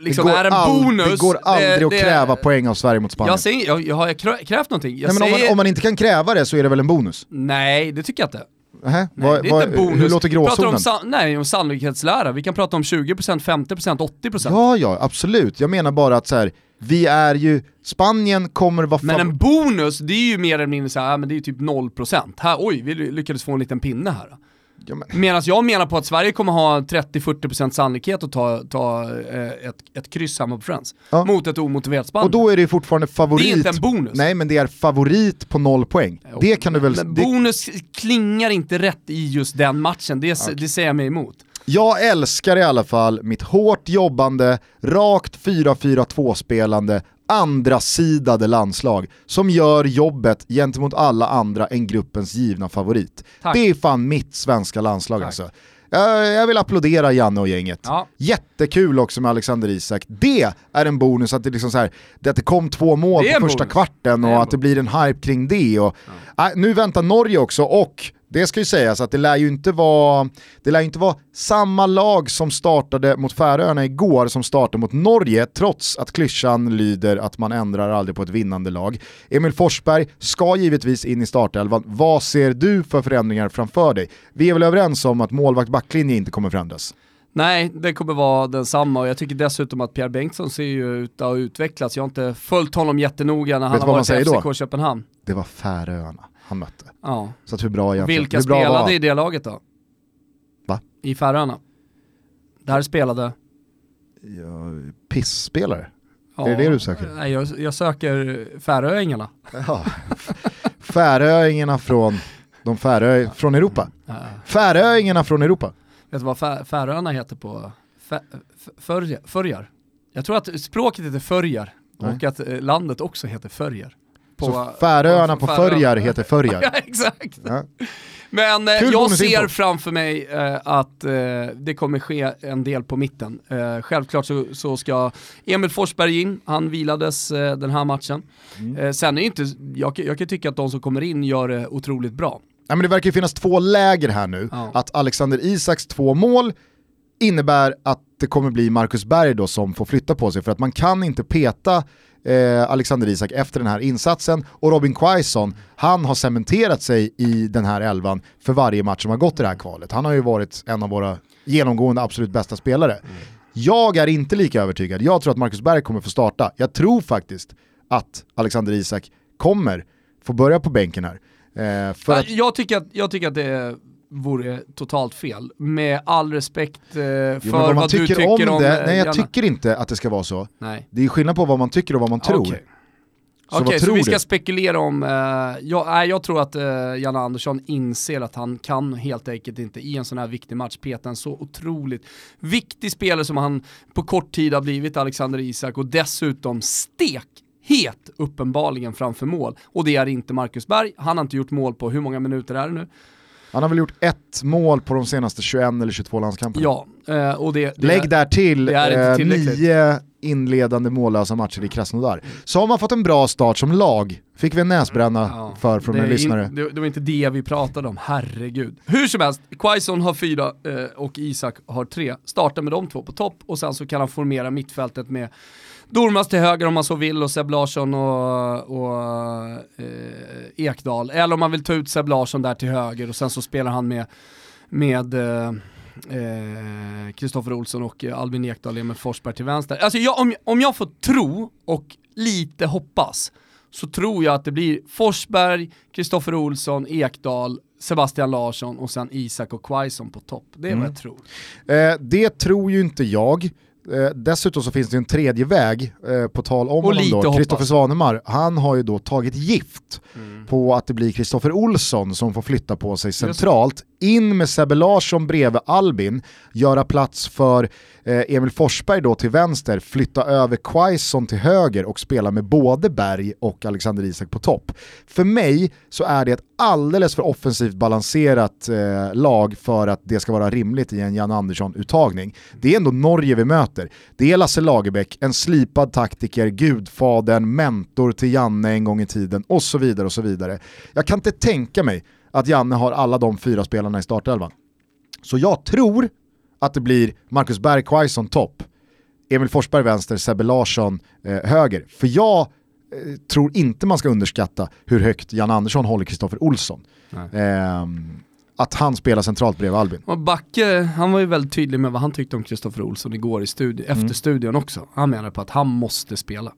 liksom är en all, bonus. Det går aldrig det, att kräva poäng av Sverige mot Spanien. Jag, säger, jag, jag har krävt någonting. Nej, men säger, om, man, om, man, inte kan kräva det så är det väl en bonus? Nej, det tycker jag inte. Nej, vad, det är inte bonus. Hur låter gråzonen? Om nej, om sannolikhetslära. Vi kan prata om 20%, 50%, 80%. Ja, ja, absolut. Jag menar bara att så här, vi är ju, Spanien kommer vara Men en bonus, det är ju mer eller mindre såhär, men det är ju typ 0%. Här, oj, vi lyckades få en liten pinne här. Ja, men... Medan jag menar på att Sverige kommer ha 30-40% sannolikhet att ta, ta eh, ett, ett kryss hemma på Friends. Ja. Mot ett omotiverat Spanien. Och då är det fortfarande favorit. Det är inte en bonus. Nej men det är favorit på noll poäng. Jo, det kan du väl... Men bonus klingar inte rätt i just den matchen, det, okay. det säger jag mig emot. Jag älskar i alla fall mitt hårt jobbande, rakt 4-4-2 spelande, andra sidade landslag som gör jobbet gentemot alla andra än gruppens givna favorit. Tack. Det är fan mitt svenska landslag Tack. alltså. Jag vill applådera Janne och gänget. Ja. Jättekul också med Alexander Isak. Det är en bonus att det, liksom så här, att det kom två mål på första bonus. kvarten och att det blir en hype kring det. Och, ja. äh, nu väntar Norge också och det ska ju sägas att det lär ju inte vara, det lär inte vara samma lag som startade mot Färöarna igår som startade mot Norge, trots att klyschan lyder att man ändrar aldrig på ett vinnande lag. Emil Forsberg ska givetvis in i startelvan. Vad ser du för förändringar framför dig? Vi är väl överens om att målvakt backlinje inte kommer förändras? Nej, det kommer vara densamma och jag tycker dessutom att Pierre Bengtsson ser ju ut att ha utvecklats. Jag har inte följt honom jättenoga när han har varit i FCK Köpenhamn. Det var Färöarna han mötte. Ja. Så att hur bra jag Vilka hur bra spelade var... i det laget då? Va? I Färöarna? Där spelade? Ja, pissspelare? Ja, är det det du söker? Nej, jag, jag söker Färöingarna. Ja. Färöingarna från, de Färö, från Europa. Ja. Färöingarna från Europa. Vet du vad Färöarna heter på förjar? Jag tror att språket heter förjar och att eh, landet också heter förjar. På, så Färöarna på, Förjar heter Förjar. ja, exakt. Ja. Men eh, jag ser framför mig eh, att eh, det kommer ske en del på mitten. Eh, självklart så, så, ska Emil Forsberg in, han vilades eh, den här matchen. Mm. Eh, sen är inte, jag, jag kan tycka att de som kommer in gör det otroligt bra. Ja, men det verkar finnas två läger här nu. Ja. Att Alexander Isaks två mål innebär att det kommer bli Marcus Berg då som får flytta på sig för att man kan inte peta eh, Alexander Isak efter den här insatsen och Robin Quaison, han har cementerat sig i den här elvan för varje match som har gått i det här kvalet. Han har ju varit en av våra genomgående absolut bästa spelare. Mm. Jag är inte lika övertygad, jag tror att Marcus Berg kommer få starta. Jag tror faktiskt att Alexander Isak kommer få börja på bänken här. Eh, för att... jag, tycker att, jag tycker att det är vore totalt fel. Med all respekt eh, för jo, vad, vad du tycker om, om det. Nej jag tycker inte att det ska vara så. Nej. Det är skillnad på vad man tycker och vad man tror. Okay. Så okay, så vi ska spekulera om, eh, jag, nej, jag tror att eh, Janne Andersson inser att han kan helt enkelt inte i en sån här viktig match peta en så otroligt viktig spelare som han på kort tid har blivit, Alexander Isak, och dessutom stek het uppenbarligen framför mål. Och det är inte Marcus Berg, han har inte gjort mål på, hur många minuter är det nu? Han har väl gjort ett mål på de senaste 21 eller 22 landskamperna. Ja, eh, och det, det Lägg där till eh, nio inledande mållösa matcher i Krasnodar. Så har man fått en bra start som lag, fick vi en näsbränna ja, för från en lyssnare. In, det, det, var inte det vi pratade om, herregud. Hur som helst, Quaison har fyra eh, och Isak har tre. Starta med de två på topp och sen så kan han formera mittfältet med Dormas till höger om man så vill och Seb Larsson och, och eh, Ekdal. Eller om man vill ta ut Seb Larsson där till höger och sen så spelar han med med Kristoffer eh, eh, Olsson och Albin Ekdal, Emil Forsberg till vänster. Alltså jag, om, om jag får tro och lite hoppas så tror jag att det blir Forsberg, Kristoffer Olsson, Ekdal, Sebastian Larsson och sen Isak och Quaison på topp. Det är mm. vad jag tror. Eh, det tror ju inte jag. Eh, dessutom så finns det en tredje väg, eh, på tal om Och honom då. Kristoffer Svanemar, han har ju då tagit gift på att det blir Kristoffer Olsson som får flytta på sig centralt, in med Sebbe Larsson bredvid Albin, göra plats för eh, Emil Forsberg då till vänster, flytta över Quaison till höger och spela med både Berg och Alexander Isak på topp. För mig så är det ett alldeles för offensivt balanserat eh, lag för att det ska vara rimligt i en Jan Andersson-uttagning. Det är ändå Norge vi möter. Det är Lasse Lagerbäck, en slipad taktiker, gudfadern, mentor till Janne en gång i tiden och så vidare och så vidare. Jag kan inte tänka mig att Janne har alla de fyra spelarna i startelvan. Så jag tror att det blir Marcus Berg, Quaison topp, Emil Forsberg vänster, Sebbe Larsson eh, höger. För jag eh, tror inte man ska underskatta hur högt Jan Andersson håller Kristoffer Olsson. Ehm, att han spelar centralt bredvid Albin. Och Backe, han var ju väldigt tydlig med vad han tyckte om Kristoffer Olsson igår i studi- Mm. efter studion också. Han menar på att han måste spela.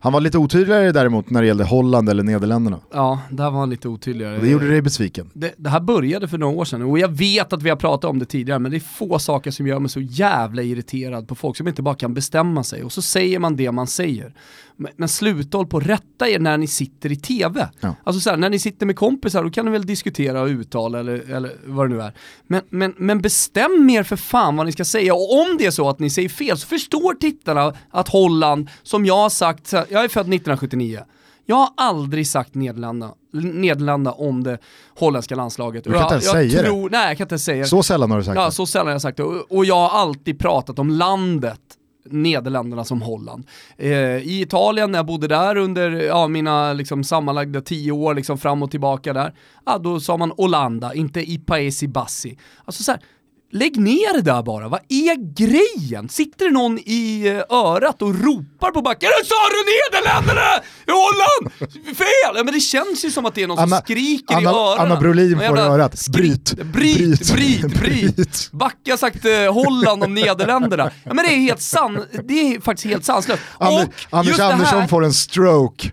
Han var lite otydligare däremot när det gällde Holland eller Nederländerna. Ja, där var han lite otydligare. Det gjorde dig besviken. det, det här började för några år sedan och jag vet att vi har pratat om det tidigare men det är få saker som gör mig så jävla irriterad på folk som inte bara kan bestämma sig och så säger man det man säger. Men, men sluta håll på att rätta er när ni sitter i tv. Ja. Alltså så här, när ni sitter med kompisar då kan ni väl diskutera och uttala eller, eller vad det nu är. Men, men, men bestäm er för fan vad ni ska säga och om det är så att ni säger fel så förstår tittarna att Holland, som jag har sagt, jag är född 1979, jag har aldrig sagt Nederländerna, Nederländerna om det holländska landslaget. Du kan inte jag, ens jag säga det. tror, Nej, jag kan inte säga det. Så sällan har du sagt Ja, det. så sällan har jag sagt det. Och, och jag har alltid pratat om landet Nederländerna som Holland. Eh, I Italien, när jag bodde där under ja, mina liksom, sammanlagda tio år liksom, fram och tillbaka där, ja, då sa man Olanda, inte i Paesi Bassi. Alltså så här, Lägg ner det där bara, vad är grejen? Sitter det någon i eh, örat och ropar på backen "Nu sa du Nederländerna! I Holland! Fel! Ja, men det känns ju som att det är någon Anna- som skriker i Anna- öronen. Anna Brolin får i örat. Bryt. Bryt, Bryt. bryt. Backe har sagt eh, Holland om Nederländerna. Ja men det är helt san, det är faktiskt helt sanslöst. Ander, Och Anders Andersson här, får en stroke.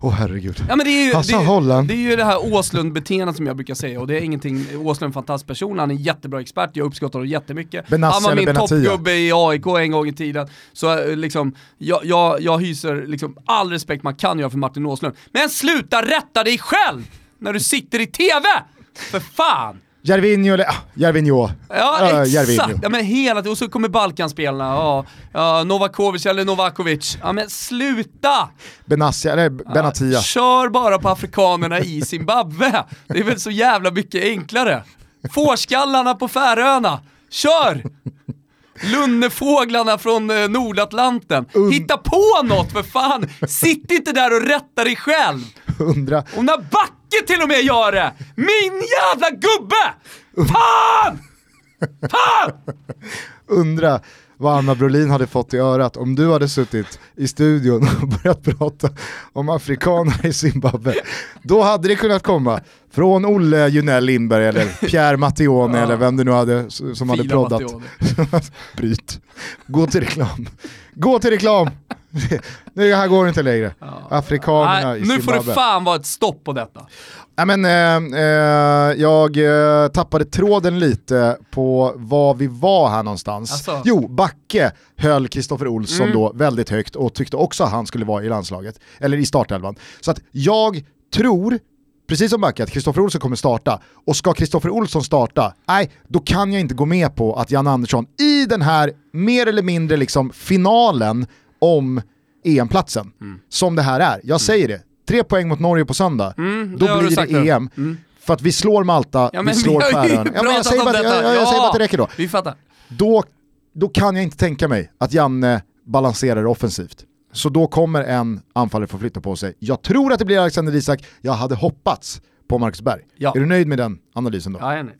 Åh herregud. Ja men det är ju, det, Holland. det är ju det här Åslund-beteendet som jag brukar säga och det är ingenting, Åslund är en fantastisk person, han är en jättebra expert, jag uppskattar honom jättemycket. Benassi han var min toppgubbe i AIK en gång i tiden. Så eh, liksom, jag, jag, jag hyser liksom all respekt man kan göra för Martin Åslund. Men sluta rätta dig själv när du sitter i TV! För fan! Järvinho eller, ah, Järvinho. Ja Äh, exakt, ja, men hela tiden. och så kommer Balkanspelarna, ja, ja, Novakovic eller Novakovic. Ja men sluta! Benassi, eller Benatia. Kör bara på afrikanerna i Zimbabwe. Det är väl så jävla mycket enklare. Fårskallarna på Färöarna, kör! Lunnefåglarna från eh, Nordatlanten. Hitta på något för fan! Sitt inte där och rätta dig själv! Undra, Och när Backe till och med gör det! Min jävla gubbe! Fan! Fan! undra vad Anna Brolin hade fått i örat om du hade suttit i studion och börjat prata om afrikaner i Zimbabwe. Då hade det kunnat komma från Olle Junell Lindberg eller Pierre Mattione Ja. eller vem det nu hade som hade Fila proddat. Mattione. Bryt. Gå till reklam. Gå till reklam! Nu här går det inte längre. Afrikanerna Nej, i nu får Zimbabwe. det fan vara ett stopp på detta. Nej, men, eh, eh, jag eh, tappade tråden lite på var vi var här någonstans. Asså? Jo, Backe höll Kristoffer Olsson Mm. då väldigt högt och tyckte också att han skulle vara i landslaget, eller i startelvan. Så att jag tror, precis som Backe, att Kristoffer Olsson kommer starta. Och ska Kristoffer Olsson starta, nej, då kan jag inte gå med på att Jan Andersson i den här mer eller mindre liksom finalen om EM-platsen, som det här är, jag säger det, tre poäng mot Norge på söndag, Mm, då blir det. EM. Mm. För att vi slår Malta, Ja, vi slår Färöarna. Ja, men jag säger bara, jag, jag, jag säger bara att det Ja. räcker då. Vi fattar. då. Då kan jag inte tänka mig att Janne balanserar offensivt. Så då kommer en anfallare få flytta på sig. Jag tror att det blir Alexander Isak, jag hade hoppats på Marcus Berg. Ja. Är du nöjd med den analysen då? Ja, jag är nöjd.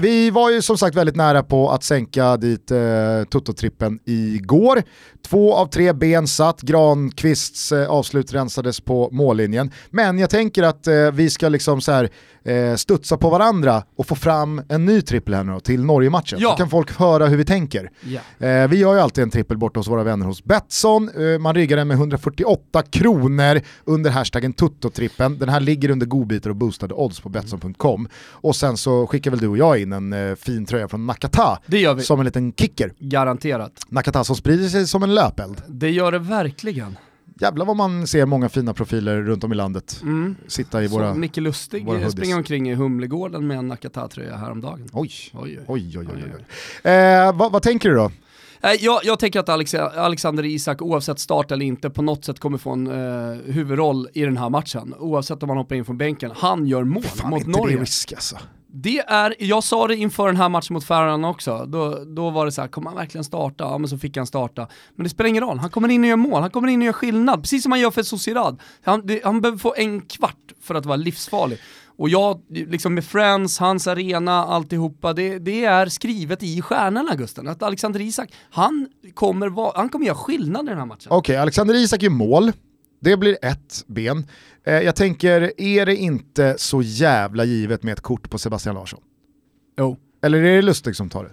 Vi var ju som sagt väldigt nära på att sänka dit eh, Toto-trippen igår. Två av tre ben satt, Granqvists eh, avslut rensades på mållinjen. Men jag tänker att eh, vi ska liksom så här, eh, studsa på varandra och få fram en ny trippel här nu då, till Norge-matchen. Ja. Så kan folk höra hur vi tänker. Ja. Eh, vi gör ju alltid en trippel borta hos våra vänner hos Betsson. Eh, man riggar den med 148 kronor under hashtaggen tuttotrippen. Den här ligger under godbitar och boostade odds på Betsson.com. Och sen så skickar väl du och jag in en eh, fin tröja från Nakata Det gör vi. som en liten kicker. Garanterat. Nakata som sprider sig som en löpeld. Det gör det verkligen. Jävlar vad man ser många fina profiler runt om i landet Mm. sitta i Så våra... Micke Lustig våra eh, springer omkring i Humlegården med en Nakata-tröja häromdagen. Oj, Oj, oj. oj, oj, oj. Eh, vad, vad tänker du då? Nej, Jag, jag tänker att Alex, Alexander Isak, oavsett start eller inte, på något sätt kommer få en eh, huvudroll i den här matchen. Oavsett om han hoppar in från bänken. Han gör mål Fan, mot inte Norge. det risk alltså? Det är, jag sa det inför den här matchen mot Färöarna också, då, då var det så här, kommer han verkligen starta? Ja men så fick han starta. Men det spelar ingen roll, han kommer in och gör mål, han kommer in och gör skillnad, precis som han gör för Sociedad. Han, det, han behöver få en kvart för att vara livsfarlig. Och jag, liksom med Friends, hans arena, alltihopa, det, det är skrivet i stjärnorna Gusten. Att Alexander Isak, han kommer, va, han kommer göra skillnad i den här matchen. Okej, Alexander Isak gör mål. Det blir ett ben. Eh, jag tänker, är det inte så jävla givet med ett kort på Sebastian Larsson? Jo. Eller är det Lustig som tar det?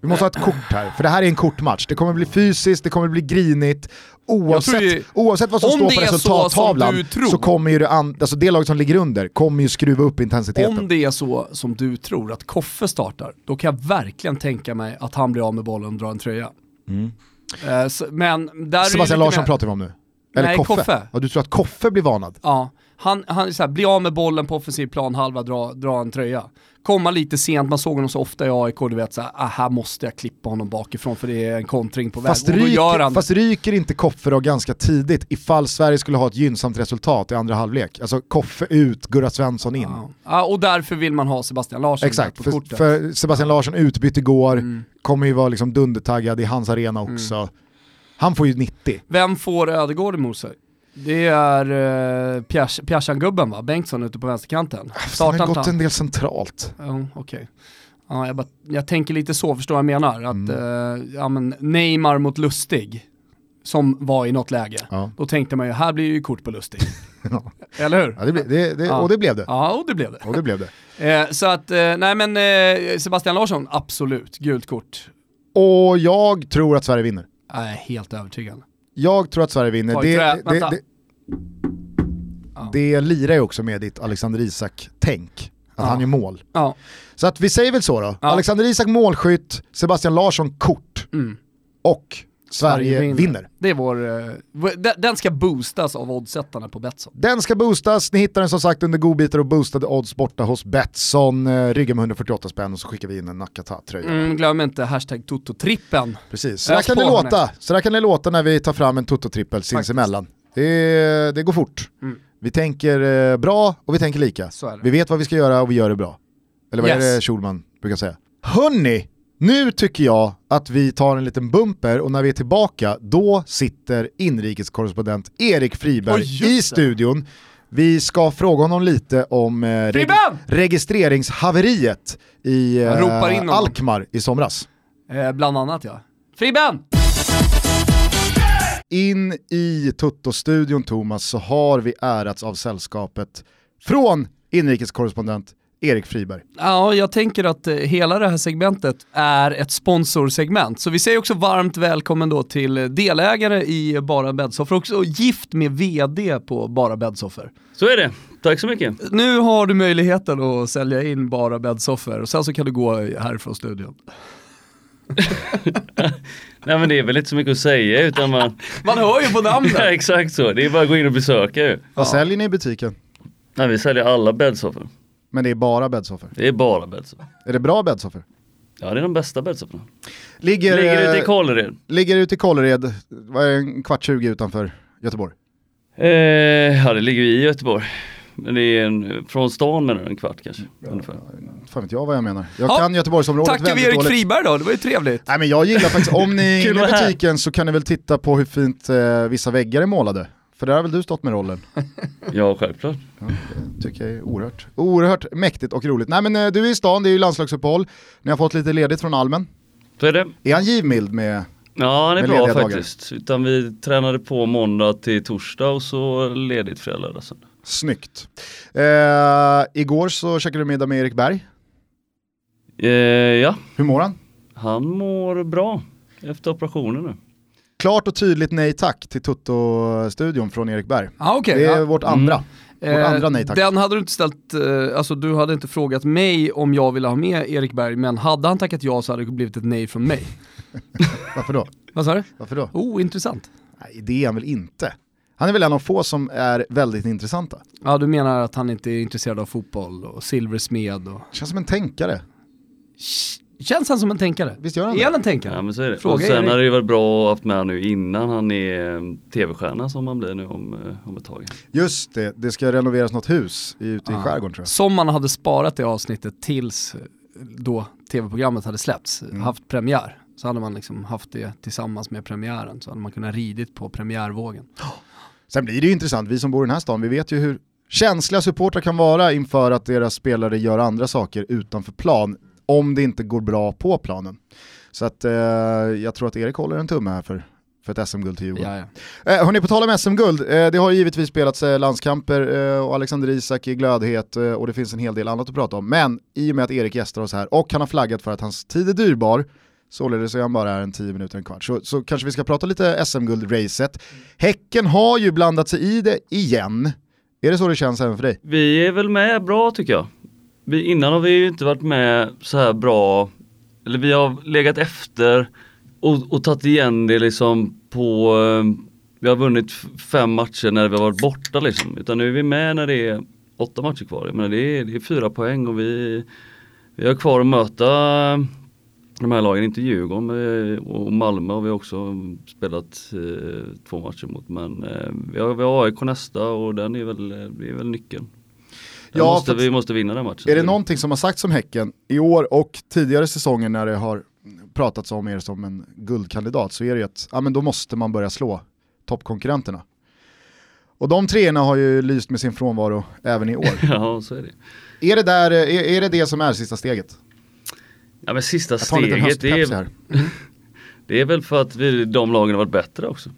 Vi måste ha ett kort här, för det här är en kortmatch. Det kommer bli fysiskt, det kommer bli grinigt. Oavsett, ju- oavsett vad som om står på så resultattavlan tror- så kommer ju det, an, alltså det laget som ligger under kommer ju skruva upp intensiteten. Om det är så som du tror att Koffe startar, då kan jag verkligen tänka mig att han blir av med bollen och drar en tröja. Eh, så, men där Sebastian Larsson mer- pratar vi om nu. Eller Nej, Koffe. Koffe. Ja, du tror att Koffe blir varnad? Ja, han, han så här, blir av med bollen på offensiv plan, halva, dra, dra en tröja. Komma lite sent, man såg honom så ofta i AIK, du vet såhär, ah, här måste jag klippa honom bakifrån för det är en kontring på väg. Fast, och ryker, han fast ryker inte Koffe då ganska tidigt ifall Sverige skulle ha ett gynnsamt resultat i andra halvlek? Alltså Koffe ut, Gurra Svensson in. ja. ja, och därför vill man ha Sebastian Larsson Exakt, på för, kortet. för Sebastian Larsson utbytt igår, Mm. kommer ju vara liksom dundertaggad i hans arena också. Han får ju 90. Vem får Ödegård emot sig? Det är uh, Pjärsan-gubben va? Bengtsson ute på vänsterkanten. Han har gått en del centralt. Ja, okej. Ja, jag, bara, jag tänker lite så, förstår jag menar? Att Mm. eh, ja, men Neymar mot Lustig, som var i något läge. Ja. Då tänkte man ju, här blir ju kort på Lustig. Ja. Eller hur? Ja, det, ble, det, det. Och det blev det. Ja, och det blev det. Och det blev det. Eh, så att, eh, nej men eh, Sebastian Larsson, absolut, gult kort. Och jag tror att Sverige vinner. Jag är helt övertygad. Jag tror att Sverige vinner. Det, det, det, Ja. det lirar ju också med ditt Alexander Isak-tänk. Att Ja. han gör mål. Ja, Så att vi säger väl så då. Ja. Alexander Isak målskytt, Sebastian Larsson kort mm. och Sverige, vinner. Det är vår, eh, den- ska boostas av oddsättarna på Betsson. Den ska boostas, ni hittar den som sagt under godbitar och boostade odds borta hos Betsson. Eh, Rygga med 148 spänn och så skickar vi in en Nakata-tröja. Mm, glöm inte hashtag Toto-trippen. Precis, så där, kan det låta. så där kan det låta när vi tar fram en Toto-trippel sinsemellan. Det, det går fort. Mm. Vi tänker eh, bra och vi tänker lika. Är. Vi vet vad vi ska göra och vi gör det bra. Eller vad är Yes. det Schulman brukar säga? Hörni, nu tycker jag att vi tar en liten bumper och när vi är tillbaka då sitter inrikeskorrespondent Erik Friberg just i studion. Vi ska fråga honom lite om eh, reg- registreringshaveriet i eh. Alkmaar i somras. Eh, bland annat ja. Fribben! In i Tutto-studion Thomas så har vi ärats av sällskapet från inrikeskorrespondent Erik Friberg. Ja, jag tänker att eh, hela det här segmentet är ett sponsorsegment. Så vi säger också varmt välkommen då till delägare i Bara Bäddsoffer, också gift med vd på Bara Bäddsoffer. Så är det. Tack så mycket. Nu har du möjligheten att sälja in Bara Bäddsoffer och sen så kan du gå härifrån studion. Nej men det är väl inte så mycket att säga utan man... Man hör ju på ja, namnet! exakt så. Det är bara att gå in och besöka ju. Vad säljer ni i butiken? Nej vi säljer alla bäddsoffor. Men det är bara bäddsoffer. Det är bara bäddsoffor. Är det bra bäddsoffer? Ja det är de bästa bäddsofforna. Ligger, Ligger ute i eh, Kållered. ligger ute i Kållered, vad är en kvart 20 utanför Göteborg. Eh, ja det ligger ju i Göteborg. Men det är en, från stan menar du, en kvart kanske. Ungefär. Fan vet jag vad jag menar. Jag Ja, kan Göteborgsområdet Tackar vi väldigt Erik dåligt. Friberg då, det var ju trevligt. Nej men jag gillar faktiskt, om ni är Kul inne i butiken så kan ni väl titta på hur fint eh, vissa väggar är målade. För där har väl du stått med rollen. Ja självklart. Ja, det tycker jag är oerhört, oerhört mäktigt och roligt. Nej men eh, du är i stan, det är ju landslagsuppehåll. Ni har fått lite ledigt från Almen. Så är det. Är han givmild med... Ja han är bra faktiskt. Utan vi tränade på måndag till torsdag och så ledigt fredag lördag söndag. Snyggt. Eh, igår så käkade du middag med Erik Berg. Eh, ja, Hur mår han? han mår bra efter operationen nu. Klart och tydligt nej tack till Toto-studion från Erik Berg. Ah, okay, Det är ja. vårt andra. Vårt Eh, andra nej tack. Den hade du inte ställt, eh, alltså du hade inte frågat mig om jag ville ha med Erik Berg, men hade han tackat ja så hade det blivit ett nej från mig. Varför då? Vad sa du? Varför då? Oh, intressant. Nej, det är han väl inte. Han är väl en av få som är väldigt intressanta. Ja, du menar att han inte är intresserad av fotboll och silversmed och... Känns som en tänkare. Känns han som en tänkare? Visst gör han Är det? han en tänkare? Ja men så är det. Fråga och sen hade det ju varit bra att haft med nu innan han är eh, tv-stjärna som han blir nu om, eh, om ett tag. Just det, det ska renoveras något hus i- ute i Ja. skärgården tror jag. Som man hade sparat det avsnittet tills eh, då tv-programmet hade släppts, Mm. haft premiär. Så hade man liksom haft det tillsammans med premiären, så hade man kunnat ridit på premiärvågen. Sen blir det ju intressant, vi som bor i den här stan, vi vet ju hur känsliga supportrar kan vara inför att deras spelare gör andra saker utanför plan, om det inte går bra på planen. Så att eh, jag tror att Erik håller en tumme här för, för ett SM-guld till Djurgården. Ja, ja. Eh, hörni, på tal om SM-guld, eh, det har ju givetvis spelats eh, landskamper eh, och Alexander Isak är glödhet eh, och det finns en hel del annat att prata om. Men i och med att Erik gästar oss här och han har flaggat för att hans tid är dyrbar, således är han bara här en 10 minuter, en kvart, så, så kanske vi ska prata lite SM-guld-racet. Häcken har ju blandat sig i det igen. Är det så det känns även för dig? Vi är väl med bra tycker jag. Vi, innan har vi ju inte varit med så här bra, eller vi har legat efter och, och tagit igen det liksom på, eh, vi har vunnit fem matcher när vi har varit borta liksom. Utan nu är vi med när det är åtta matcher kvar. Jag menar, det, är, det är fyra poäng och vi, vi har kvar att möta eh, de här lagen, inte Djurgården eh, och Malmö har vi också spelat eh, två matcher mot. Men eh, vi, har, vi har AIK nästa och den är väl, det är väl nyckeln. Ja, måste, vi måste vinna den matchen. Är det någonting som har sagts om Häcken i år och tidigare säsonger när det har pratats om er som en guldkandidat så är det ju att ja, men då måste man börja slå toppkonkurrenterna. Och de treorna har ju lyst med sin frånvaro även i år. Ja, så är det. är, det där, är, är det det som är sista steget? Ja men sista steget det är, här. det är väl för att vi, de lagen har varit bättre också.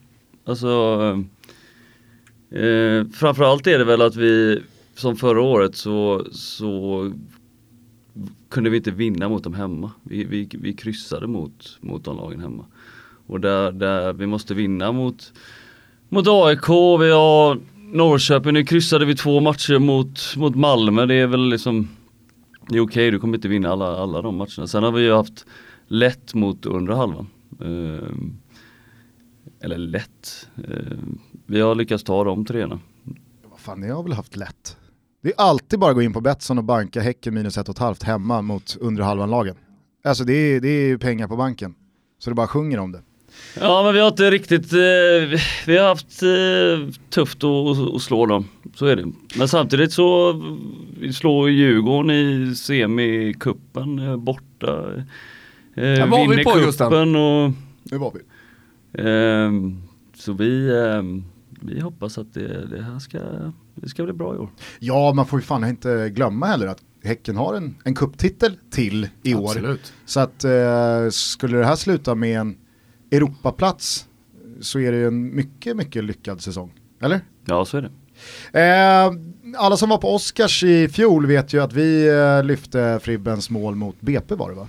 Alltså eh, Framförallt är det väl att vi som förra året så, så kunde vi inte vinna mot dem hemma. Vi, vi, vi kryssade mot, mot de lagen hemma. Och där, där vi måste vinna mot, mot AIK, vi har Norrköping, nu kryssade vi två matcher mot, mot Malmö. Det är väl liksom det är okej, du kommer inte vinna alla, alla de matcherna. Sen har vi ju haft lätt mot undre halvan. Eh, eller lätt. Eh, vi har lyckats ta de treorna. Vad fan, ni har väl haft lätt? Det är alltid bara att gå in på Betsson och banka Häcken minus ett och ett halvt hemma mot undre halvan-lagen. Alltså det är, det är ju pengar på banken. Så det bara sjunger om det. Ja men vi har inte riktigt, eh, vi- vi har haft eh, tufft att, att, slå dem. Så är det. Men samtidigt så vi slår Djurgården i semikuppen eh, borta. Eh, var vi vinner på, Gusten? kuppen och Nu var vi. ehm, så vi, ehm, vi hoppas att det, det här ska, det ska bli bra i år. Ja, man får ju fan inte glömma heller att Häcken har en, en kupptitel till i år. Absolut. Så att eh, skulle det här sluta med en Europaplats så är det en mycket, mycket lyckad säsong. Eller? Ja så är det. Eh, alla som var på Oscars i fjol vet ju att vi eh, lyfte Fribbens mål mot BP var det va?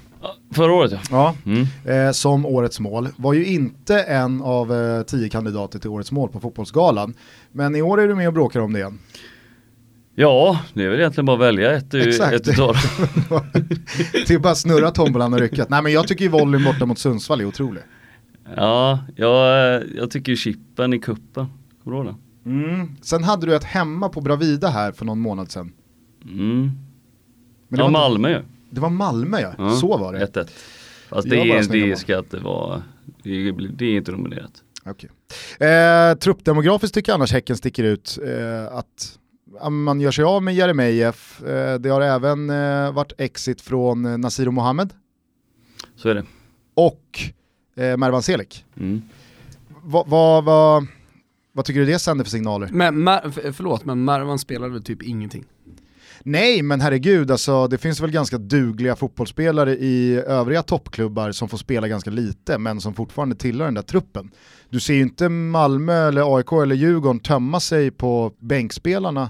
Förra året ja. Ja. Mm. Eh, som årets mål. Var ju inte en av eh, tio kandidater till årets mål på fotbollsgalan. Men i år är du med och bråkar om det igen. Ja, det är väl egentligen bara att välja ett, Exakt. utav det är bara att snurra tombolan och rycka. Nej men jag tycker ju volleyn borta mot Sundsvall är otrolig. Ja, jag, jag tycker ju chippen i kuppen. Kommer du ihåg det? Mm. Sen hade du ett hemma på Bravida här för någon månad sedan. Mm. Men ja, Malmö ju. Det var Malmö ja, Ja, så var det. 1-1. Fast Jag det, är, det ska inte vara, det är, det är inte nominerat. Okej. Eh, truppdemografiskt tycker jag annars Häcken sticker ut. Eh, att man gör sig av med Jeremejeff. Eh, det har även eh, varit exit från eh, Nasir Mohammed Så är det. och eh, Mervan Selik. Mm. Vad vad- vad- vad tycker du det sänder för signaler? Men, f- förlåt, men Marwan spelade väl typ ingenting? Nej, men herregud, alltså, det finns väl ganska dugliga fotbollsspelare i övriga toppklubbar som får spela ganska lite, men som fortfarande tillhör den där truppen. Du ser ju inte Malmö, eller AIK eller Djurgården tömma sig på bänkspelarna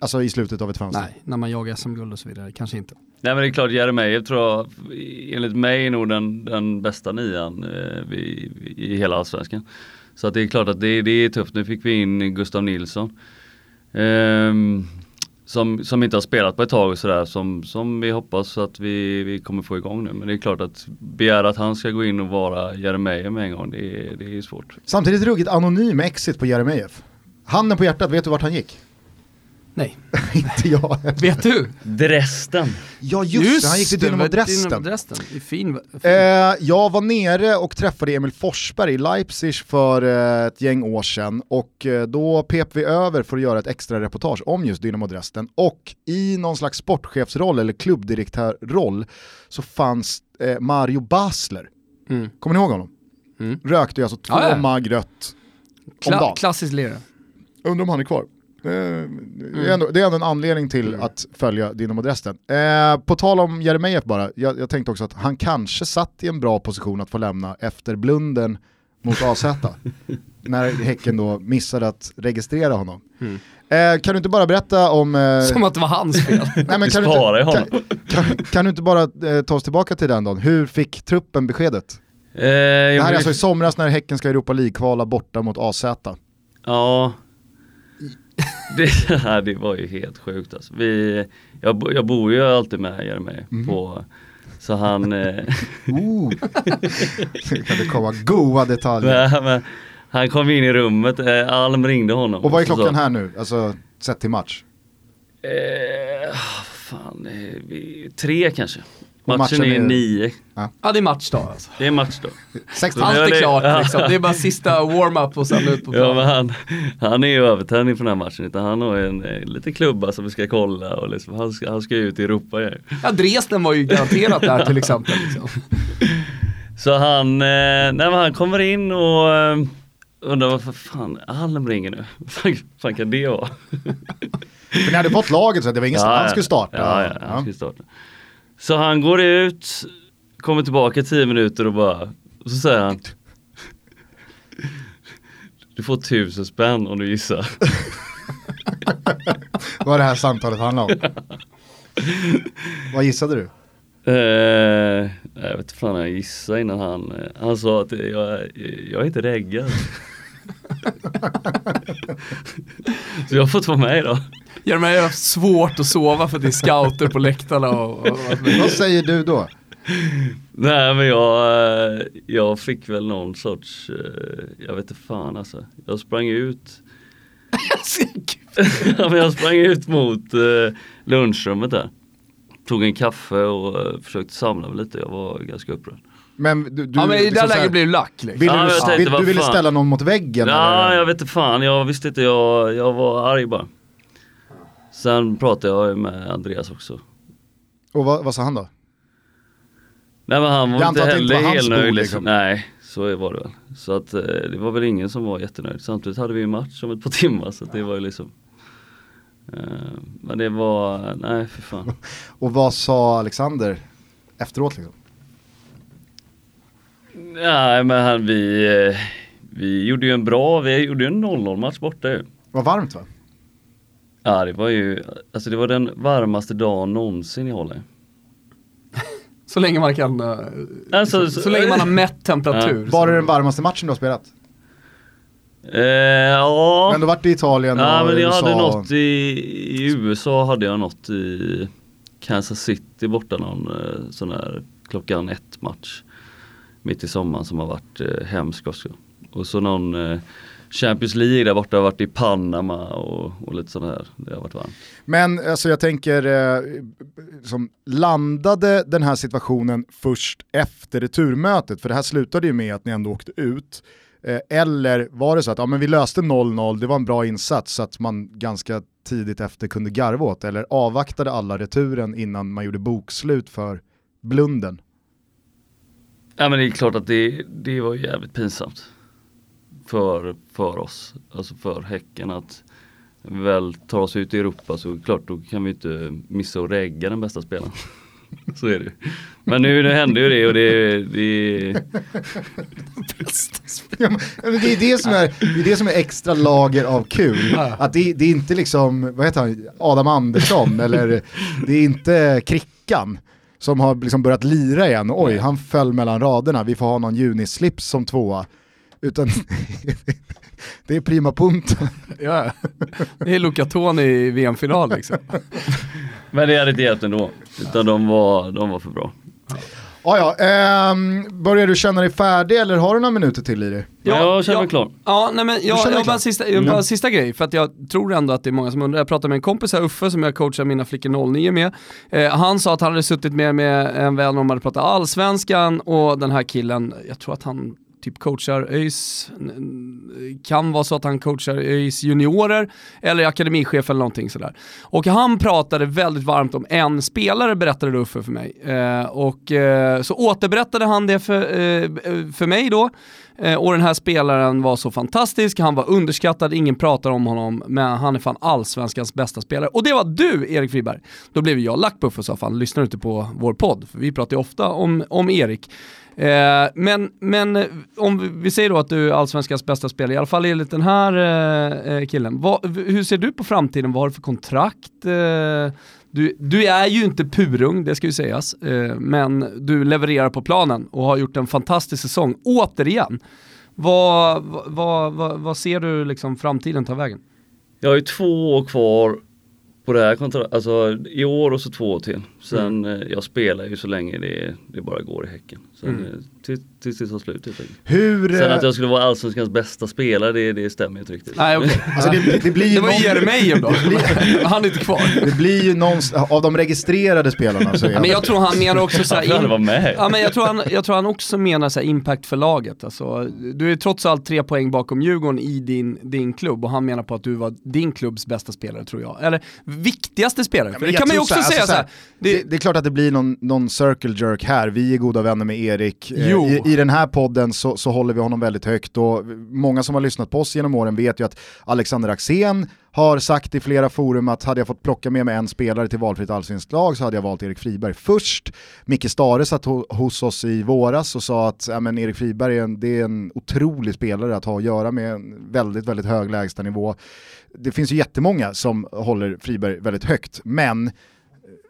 alltså i slutet av ett fönster. Nej, när man jagar SM-guld och så vidare, kanske inte. Nej men det är klart Jeremejeff tror jag, enligt mig är nog den, den bästa nian eh, i, i hela allsvenskan. Så att det är klart att det, det är tufft. Nu fick vi in Gustav Nilsson. Ehm, som, som inte har spelat på ett tag och sådär som, som vi hoppas att vi, vi kommer få igång nu. Men det är klart att begära att han ska gå in och vara Jeremejeff med en gång, det, är- det är svårt. Samtidigt ruggigt anonym exit på Jeremejeff. Handen på hjärtat, vet du vart han gick? Nej. Inte jag. Vet du? Dresden! Ja just, det, han gick till Dynamo Dresden. Dynamo Dresden. Fin, fin. Eh, jag var nere och träffade Emil Forsberg i Leipzig för eh, ett gäng år sedan och eh, då pep vi över för att göra ett extra reportage om just Dynamo Dresden och i någon slags sportchefsroll eller klubbdirektörroll så fanns eh, Mario Basler. Mm. Kommer ni ihåg honom? Mm. Rökte ju alltså två Ja, ja. mag rött om Kla dagen. klassisk lirare. Undrar om han är kvar. Det, är ändå, det är ändå en anledning till att följa Dynamo Dresden. Eh, på tal om Jeremejeff bara, jag, jag tänkte också att han kanske satt i en bra position att få lämna efter blunden mot AZ. när Häcken då missade att registrera honom. Mm. Eh, kan du inte bara berätta om... Eh, Som att det var hans fel. nej, men kan, du inte, kan, kan, kan du inte bara eh, ta oss tillbaka till den dagen? Hur fick truppen beskedet? Eh, Det här är alltså i somras när Häcken ska Europa League-kvala borta mot AZ. Ja. Det, det var ju helt sjukt alltså. Vi, jag, jag bor ju alltid med Jeremejeff på så han, eh. Nu kan det komma goa detaljer. men, han kom in i rummet, eh, Alm ringde honom. Och vad är så klockan här nu? Alltså sett till match? Eh, fan, eh, tre kanske. Matchen, matchen är är- nio. Ja det är matchdag alltså. Det är match då. 16. Ja, Allt är klart ja. liksom. Det är bara sista warm-up och sen ut på Ja plan. men han, han är ju övertändning för den här matchen utan han har ju en eh, lite klubba som vi ska kolla och liksom, han, ska, han ska ut i Europa ju. Ja Dresden var ju garanterat där till exempel. Liksom. Så han, eh, nej han kommer in och eh, undrar varför fan Alm ringer nu. Vad fan, kan det vara? För ni hade fått laget så det var ingen Ja, han ja. skulle starta. Ja, ja, han skulle starta. Så han går ut, kommer tillbaka tio minuter och bara, och så säger han Du får tusen spänn om du gissar. Vad det här samtalet handlar om. Vad gissade du? Eh, jag vet inte fan jag gissade innan han, eh, han sa att jag, jag är inte reggad. så jag har fått vara med idag. Jeremy har haft svårt att sova för det är scouter på läktarna och, och, och Vad säger du då? Nej men jag, eh, jag fick väl någon sorts, eh, jag vet inte fan alltså. Jag sprang ut, ja, men jag sprang ut mot eh, lunchrummet där. Tog en kaffe och försökte samla mig lite, jag var ganska upprörd. Men du, du, Ja men i det liksom här så här, läget blir det lack liksom. Vill Ja, du, jag tänkte, vill, du ville ställa någon mot väggen? Ja, eller? jag vet inte fan, jag visste inte, jag, jag var arg bara. Sen pratade jag ju med Andreas också. Och vad, vad sa han då? Nej men han var Jag inte heller var hans helt nöjd bord, liksom. liksom. Nej, så var det väl. Så att eh, det var väl ingen som var jättenöjd. Samtidigt hade vi en match om ett par timmar så det var ju liksom eh, Men det var, nej för fan. Och vad sa Alexander efteråt liksom? Nej men han, vi, eh, vi gjorde ju en bra, vi gjorde ju en 0-0 match borta ju. Vad varmt va? Ja det var ju, alltså det var den varmaste dagen någonsin i Holland. Så länge man kan, eh, Alltså, så, så länge man har mätt temperatur. Var det så- den varmaste matchen du har spelat? Eh, ja. Men du varit i Italien Ja och men jag USA. hade något i, i USA hade jag något i Kansas City borta någon eh, sån här klockan ett match. Mitt i sommaren som har varit eh, hemsk också. Och så någon eh, Champions League där borta, har varit i Panama och, och lite sådana här. Det har varit varmt. Men alltså jag tänker, eh, som landade den här situationen först efter returmötet? För det här slutade ju med att ni ändå åkte ut. Eh, eller var det så att ja, men vi löste 0-0, det var en bra insats så att man ganska tidigt efter kunde garva åt? Eller avvaktade alla returen innan man gjorde bokslut för blunden? Ja men det är klart att det, det var jävligt pinsamt. För, för oss, alltså för Häcken att väl tar oss ut i Europa så klart då kan vi inte missa att regga den bästa spelaren. så är det ju. Men nu, nu hände ju det och det, det Ja, men det, är det, som är, det är det som är extra lager av kul. Att det, det är inte liksom, vad heter han, Adam Andersson eller det är inte Krickan som har liksom börjat lira igen. Oj, han föll mellan raderna, vi får ha någon junislips som tvåa. Utan det är prima punta. Ja, det är Luca Toni i VM-final liksom. Men det hade inte hjälpt ändå. Utan de var, de var för bra. Ja, ja. Ehm, börjar du känna dig färdig eller har du några minuter till i dig? Ja, jag känner mig klar. Ja, nej men jag, jag, har bara sista, jag bara sista grej, för att jag tror ändå att det är många som undrar. Jag pratade med en kompis här, Uffe, som jag coachar mina flickor 09 med. Eh, han sa att han hade suttit med, med en vän de hade pratat allsvenskan och den här killen, jag tror att han typ coachar ÖIS, kan vara så att han coachar ÖIS juniorer eller akademichef eller någonting sådär. Och han pratade väldigt varmt om en spelare berättade då Uffe för mig. Eh, och eh, så återberättade han det för, eh, för mig då. Eh, och den här spelaren var så fantastisk, han var underskattad, ingen pratar om honom, men han är fan allsvenskans bästa spelare. Och det var du, Erik Friberg. Då blev jag lack på Uffe och sa fan, lyssnar du inte på vår podd? För vi pratar ju ofta om, om Erik. Eh, men, men om vi säger då att du är allsvenskans bästa spelare, i alla fall enligt den här eh, eh, killen. Va, hur ser du på framtiden? Vad har du för kontrakt? Eh, du, du är ju inte purung, det ska ju sägas, eh, men du levererar på planen och har gjort en fantastisk säsong, återigen. Vad, vad, vad, vad ser du liksom framtiden ta vägen? Jag har ju två år kvar på det här kontraktet, alltså i år och så två år till. Sen eh, jag spelar ju så länge det, det bara går i Häcken. Sen Mm. eh, till- tills det tar slut helt enkelt. Hur... Sen eh, att jag skulle vara allsvenskans bästa spelare det, det stämmer inte riktigt. Nej okej. Alltså det, det blir ju Det var någon- Jeremejeff då, han är inte kvar. Det blir ju någonstans, av de registrerade spelarna så är Ja, men jag tror han menar också så här, med. Ja, men jag, tror han, jag tror han också menar så här impact för laget. Alltså, du är trots allt tre poäng bakom Djurgården i din, din klubb och han menar på att du var din klubbs bästa spelare tror jag. Eller viktigaste spelare. men det kan man ju också så här, säga alltså så här. Det, Det, det är klart att det blir någon, någon circle jerk här, vi är goda vänner med Erik. Eh. I, I den här podden så, så håller vi honom väldigt högt och många som har lyssnat på oss genom åren vet ju att Alexander Axén har sagt i flera forum att hade jag fått plocka med mig en spelare till valfritt allsvenskt lag så hade jag valt Erik Friberg först. Micke Stare satt ho hos oss i våras och sa att ja, men Erik Friberg är en, det är en otrolig spelare att ha att göra med, en väldigt, väldigt hög lägstanivå. Det finns ju jättemånga som håller Friberg väldigt högt, men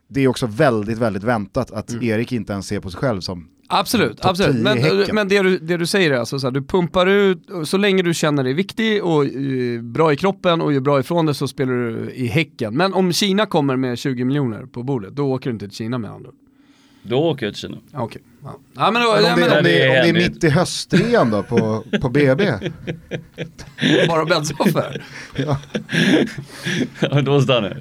det är också väldigt, väldigt väntat att Mm. Erik inte ens ser på sig själv som absolut, absolut. 10 i Men, Häcken. men det, du, det du säger är alltså så här, du pumpar ut, så länge du känner dig viktig och eh, bra i kroppen och gör bra ifrån det så spelar du i Häcken. Men om Kina kommer med 20 miljoner på bordet, då åker du inte till Kina med andra. Då åker jag till Kina. Ja, Okej. Ja. Ja, men då, Men ja, om, det, men, om, det, är om det är mitt i höstrean då på, på BB. bara bäddsoffer. Ja, då stannar jag.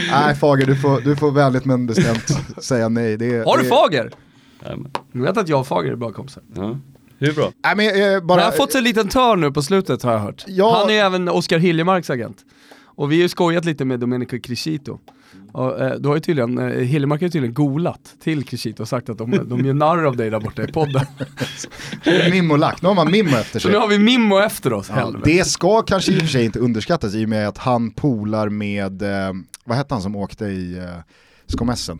Nej Fager, du får, du får vänligt men bestämt säga nej. Det, Har du det, Fager? Men, Du vet att jag och Fager är bra kompisar. ja. Hur bra? Nej, men, eh, bara, har fått en liten törn nu på slutet har jag hört. Ja. Han är även Oskar Hiljemarks agent. Och vi har ju skojat lite med Domenico Crescito. Och, eh, du har ju tydligen, eh, Hiljemark har ju tydligen golat till Crescito och sagt att de, de gör narr av dig där borta i podden. Mimmo lagt, nu har man Mimmo efter Så nu sig. har vi Mimmo efter oss, Ja, det ska kanske i och för sig inte underskattas i och med att han polar med, eh, vad hette han som åkte i eh, Skomessen?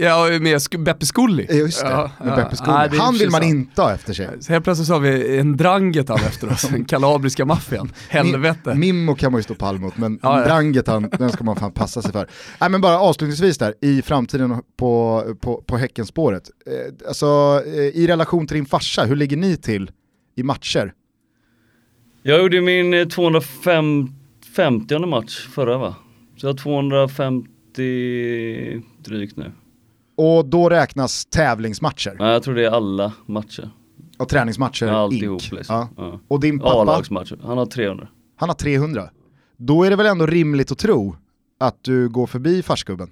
Ja, med Sk- Beppe Skulli. Eh, Just det, Ja, med ja. Beppe Skulli. Nej, det är Han vill man sig inte ha efter sig. Så helt plötsligt så har vi en Drangetan efter oss, den kalabriska maffian. Helvete. Mimmo kan man ju stå pall mot, men Ja, ja. Dranget han, den ska man fan passa sig för. Nej men bara avslutningsvis där, i framtiden på, på, på Häckenspåret. Eh, alltså eh, i relation till din farsa, hur ligger ni till i matcher? Jag gjorde min eh, 250 match förra va? Så jag har 250 drygt nu. Och då räknas tävlingsmatcher Nej, jag tror det är alla matcher. och träningsmatcher Alltihop liksom. Ja. Ja. Och din pappa, A-lagsmatcher. Han har 300. han har 300. Då är det väl ändå rimligt att tro att du går förbi farsgubben?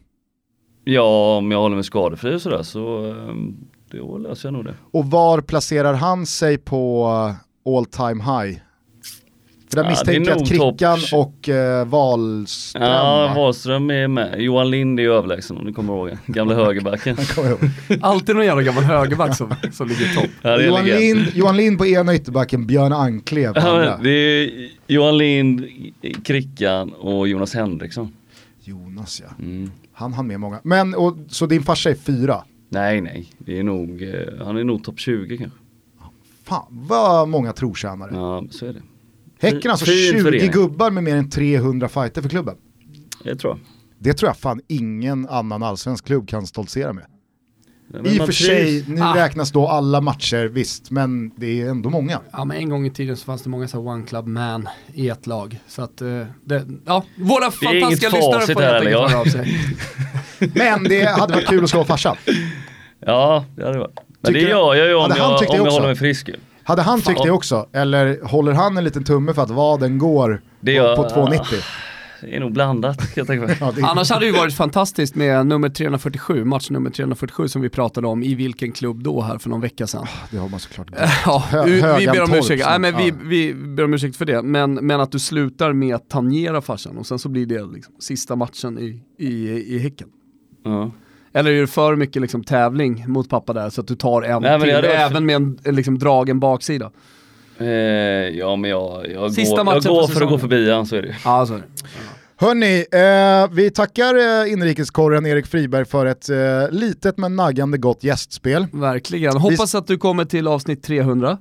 Ja, om jag håller mig skadefri och sådär så ehm, då löser jag nog det. Och var placerar han sig på eh, all time high? För där Ja, misstänker det är jag att Krickan topp- och eh, Wahlström Ja? Wahlström är med. Johan Lind är ju överlägsen om ni kommer ihåg. Gamla högerbacken. Alltid någon jävla gammal högerback som, som ligger i topp. Ja, Johan. Lind, Johan Lind på ena ytterbacken, Björn Anklev på Ja, andra. men det är Johan Lind, Krickan och Jonas Henriksson. Jonas ja, Mm. han hann med många. Men, och, så din farsa är fyra? Nej, nej, det är nog, eh, han är nog topp 20 kanske. Fan vad många trotjänare. Ja, så är det. Häcken har alltså Fin 20 förening. gubbar med mer än 300 fighter för klubben. Det tror jag. Det tror jag fan ingen annan allsvensk klubb kan stoltsera med. Men I och för sig, nu Ah. räknas då alla matcher, visst, men det är ändå många. Ja men en gång i tiden så fanns det många så här one club man i ett lag. Så att, eh, det, ja, våra fantastiska lyssnare får helt enkelt höra av sig. Men det hade varit kul att slå farsan. Ja, det hade varit. Men det gör jag ju om, jag, om jag håller mig frisk. Hade han tyckt det också? Eller håller han en liten tumme för att vaden går Det på, på 2,90? Det är nog blandat kan jag tänka mig. Ja, det, Annars hade det ju varit fantastiskt med nummer 347, match nummer 347 som vi pratade om i vilken klubb då här för någon vecka sedan. det har man såklart Ja, Hö- vi, vi ber om ursäkt. Nej, men vi, vi ber om ursäkt för det, men, men att du slutar med att tangera farsan och sen så blir det liksom sista matchen i, i, i Häcken. Ja. Eller är det för mycket liksom tävling mot pappa där så att du tar en Nej, till, även med en, liksom dragen baksida? Eh, ja men jag, jag Sista går, jag går för att gå förbi han, så är det ju. Ja, så är det. Hörni, eh, vi tackar eh, inrikeskorren Erik Friberg för ett eh, litet men naggande gott gästspel. Verkligen. Hoppas att du kommer till avsnitt 300.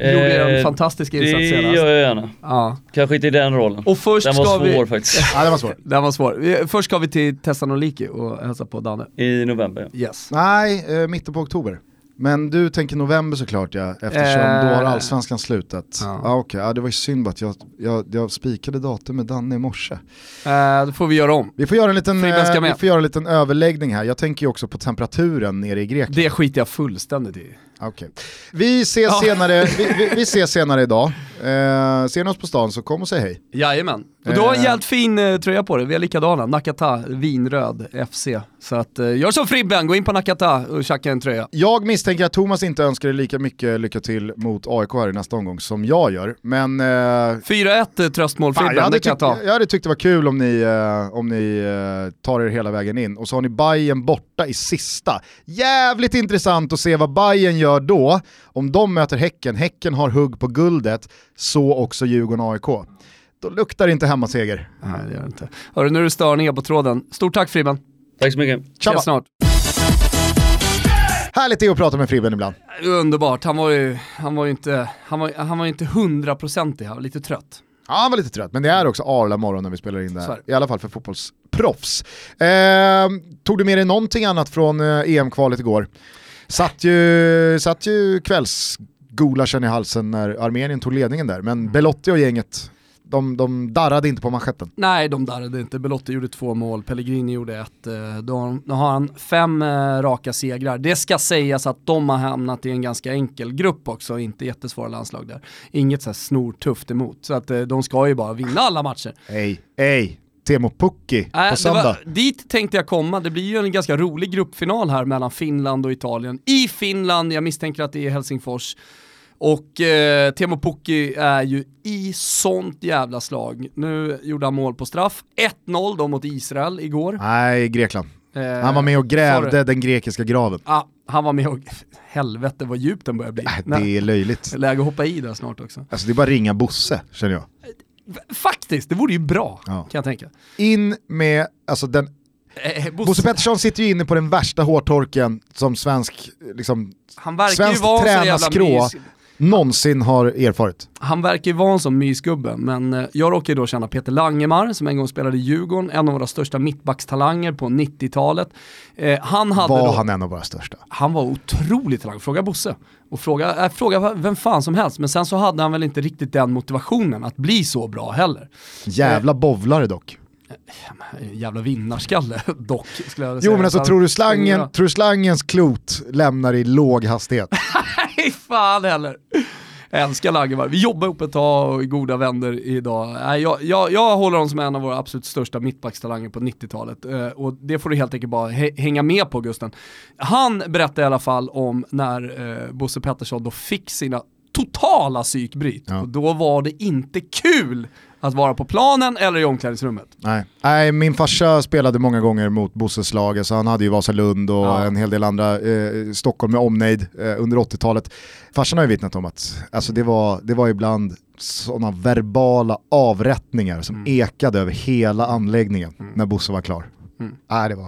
Gjorde en Eh, fantastisk insats Det senast. gör jag gärna. Ja. Kanske inte i den rollen. Och först Den ska var svår vi... faktiskt. Ja, det var svårt. Den var svår. Först ska vi till Thessaloniki och hälsa på Danne. I november ja. Yes. Nej, eh, mitten på oktober. Men du tänker november såklart ja, eftersom Eh. då har allsvenskan slutat. Ja. Ja. okej, ja, det var ju synd bara att jag, jag, jag spikade datum med Danne i morse. Eh, då får vi göra om. Vi får, göra en liten, ska eh, vi får göra en liten överläggning här, jag tänker ju också på temperaturen nere i Grekland. Det skiter jag fullständigt i. Okej. Vi, ses Ja. senare, vi, vi, vi ses senare idag. Eh, ser ni oss på stan så kom och säg hej. Jajamän. Och du har en Eh. jävligt fin eh, tröja på dig, vi har likadana. Nakata, vinröd, FC. Så att, eh, gör som Fribben, gå in på Nakata och tjacka en tröja. Jag misstänker att Thomas inte önskar dig lika mycket lycka till mot AIK här i nästa omgång som jag gör. Men eh, 4-1 eh, tröstmål Fribben, jag, hade tyckt, jag hade tyckt det var kul om ni, eh, om ni eh, tar er hela vägen in. Och så har ni Bayern borta i sista. Jävligt intressant att se vad Bayern gör då, om de möter Häcken. Häcken har hugg på guldet, så också Djurgården-AIK. Då luktar det inte hemmaseger. Nej det gör det inte. Hörru, nu är det störningar på tråden. Stort tack Fribben. Tack så mycket. Ses snart. Härligt det är att prata med Fribben ibland. Underbart, han var ju, han var ju inte, han var, han var inte hundraprocentig, han var lite trött. Ja, han var lite trött, men det är också Arla morgon när vi spelar in det här. I alla fall för fotbollsproffs. Eh, tog du med dig någonting annat från eh, EM-kvalet igår? Satt ju, satt ju kvällsgulaschen i halsen när Armenien tog ledningen där, men Belotti och gänget, de, de darrade inte på manschetten. Nej, de darrade inte. Belotti gjorde två mål, Pellegrini gjorde ett. Eh, Då har, då har han fem eh, raka segrar. Det ska sägas att de har hamnat i en ganska enkel grupp också, inte jättesvåra landslag där. Inget så här snortufft emot, så att eh, de ska ju bara vinna alla matcher. Ej, ej, Teemu Pukki Äh, på det söndag. var, dit tänkte jag komma, det blir ju en ganska rolig gruppfinal här mellan Finland och Italien. I Finland, jag misstänker att det är Helsingfors. Och eh, Teemu Pukki är ju i sånt jävla slag. Nu gjorde han mål på straff. 1-0 då mot Israel igår. Nej, Grekland. Eh, Han var med och sorry. grävde den grekiska graven. Ja, han var med och... Helvete vad djupt den börjar bli. Äh, det är löjligt. Läge att hoppa i där snart också. Alltså det är bara att ringa Bosse, känner jag. Faktiskt, det vore ju bra Ja. kan jag tänka. In med, alltså den Eh, Bosse Pettersson sitter ju inne på den värsta hårtorken som svensk, liksom, han verkar ju vara en någonsin har erfarit. Han verkar ju vara en sån mysgubbe, men eh, jag råkar ju då känna Peter Langemar som en gång spelade i Djurgården, en av våra största mittbackstalanger på 90-talet. Eh, han, hade Var då, han en av våra största? han var otroligt talang, fråga Bosse. Och fråga, äh, fråga vem fan som helst, men sen så hade han väl inte riktigt den motivationen att bli så bra heller. Jävla bovlare dock. Jävla vinnarskalle dock, skulle jag säga. Jo men alltså Så tror du, slangen, tror du slangens klot lämnar i låg hastighet? Nej fan heller. Jag älskar Langemar. Vi jobbar ihop ett tag och är goda vänner idag. Jag, jag, jag håller honom som en av våra absolut största mittbackstalanger på 90-talet. Eh, och det får du helt enkelt bara hä- hänga med på Gusten. Han berättade i alla fall om när eh, Bosse Pettersson då fick sina totala psykbryt. Ja. Och då var det inte kul att vara på planen eller i omklädningsrummet. Nej. Nej, min farsa spelade många gånger mot Bosses lag, så han hade ju Vasalund och Ja. en hel del andra, eh, Stockholm med omnejd eh, under 80-talet. Farsan har ju vittnat om att alltså det, var, det var ibland sådana verbala avrättningar som ekade över hela anläggningen när Bosse var klar. Mm. Nej, det var,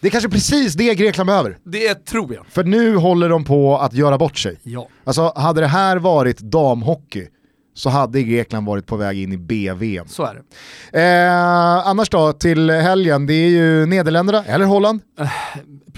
Det är kanske precis det Grekland behöver. Det tror jag. För nu håller de på att göra bort sig. Ja. Alltså hade det här varit damhockey så hade Grekland varit på väg in i BVM. Så är det. Eh, annars då, till helgen, det är ju Nederländerna, eller Holland,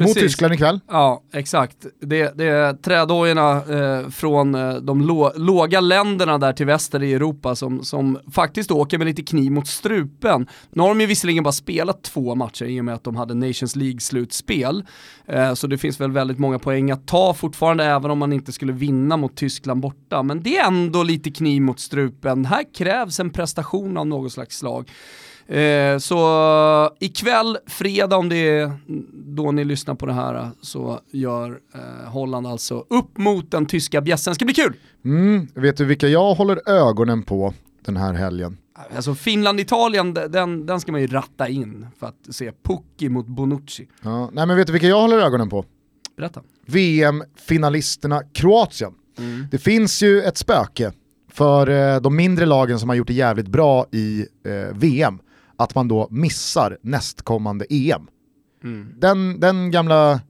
mot Precis. Tyskland ikväll. Ja, exakt. Det, det är trädojorna eh, från eh, de lå, låga länderna där till väster i Europa som, som faktiskt åker med lite kniv mot strupen. Nu har de ju visserligen bara spelat två matcher i och med att de hade Nations League-slutspel. Eh, så det finns väl väldigt många poäng att ta fortfarande även om man inte skulle vinna mot Tyskland borta. Men det är ändå lite kniv mot strupen. Här krävs en prestation av något slags slag. Eh, så ikväll, fredag om det är då ni lyssnar på det här, så gör eh, Holland alltså upp mot den tyska bjässen. Ska bli kul! Mm, vet du vilka jag håller ögonen på den här helgen? Alltså Finland-Italien, den, den ska man ju ratta in för att se Pukki mot Bonucci. Ja, nej men vet du vilka jag håller ögonen på? Berätta. VM-finalisterna Kroatien. Mm. Det finns ju ett spöke för eh, de mindre lagen som har gjort det jävligt bra i eh, VM, att man då missar nästkommande EM. Mm. Den, den gamla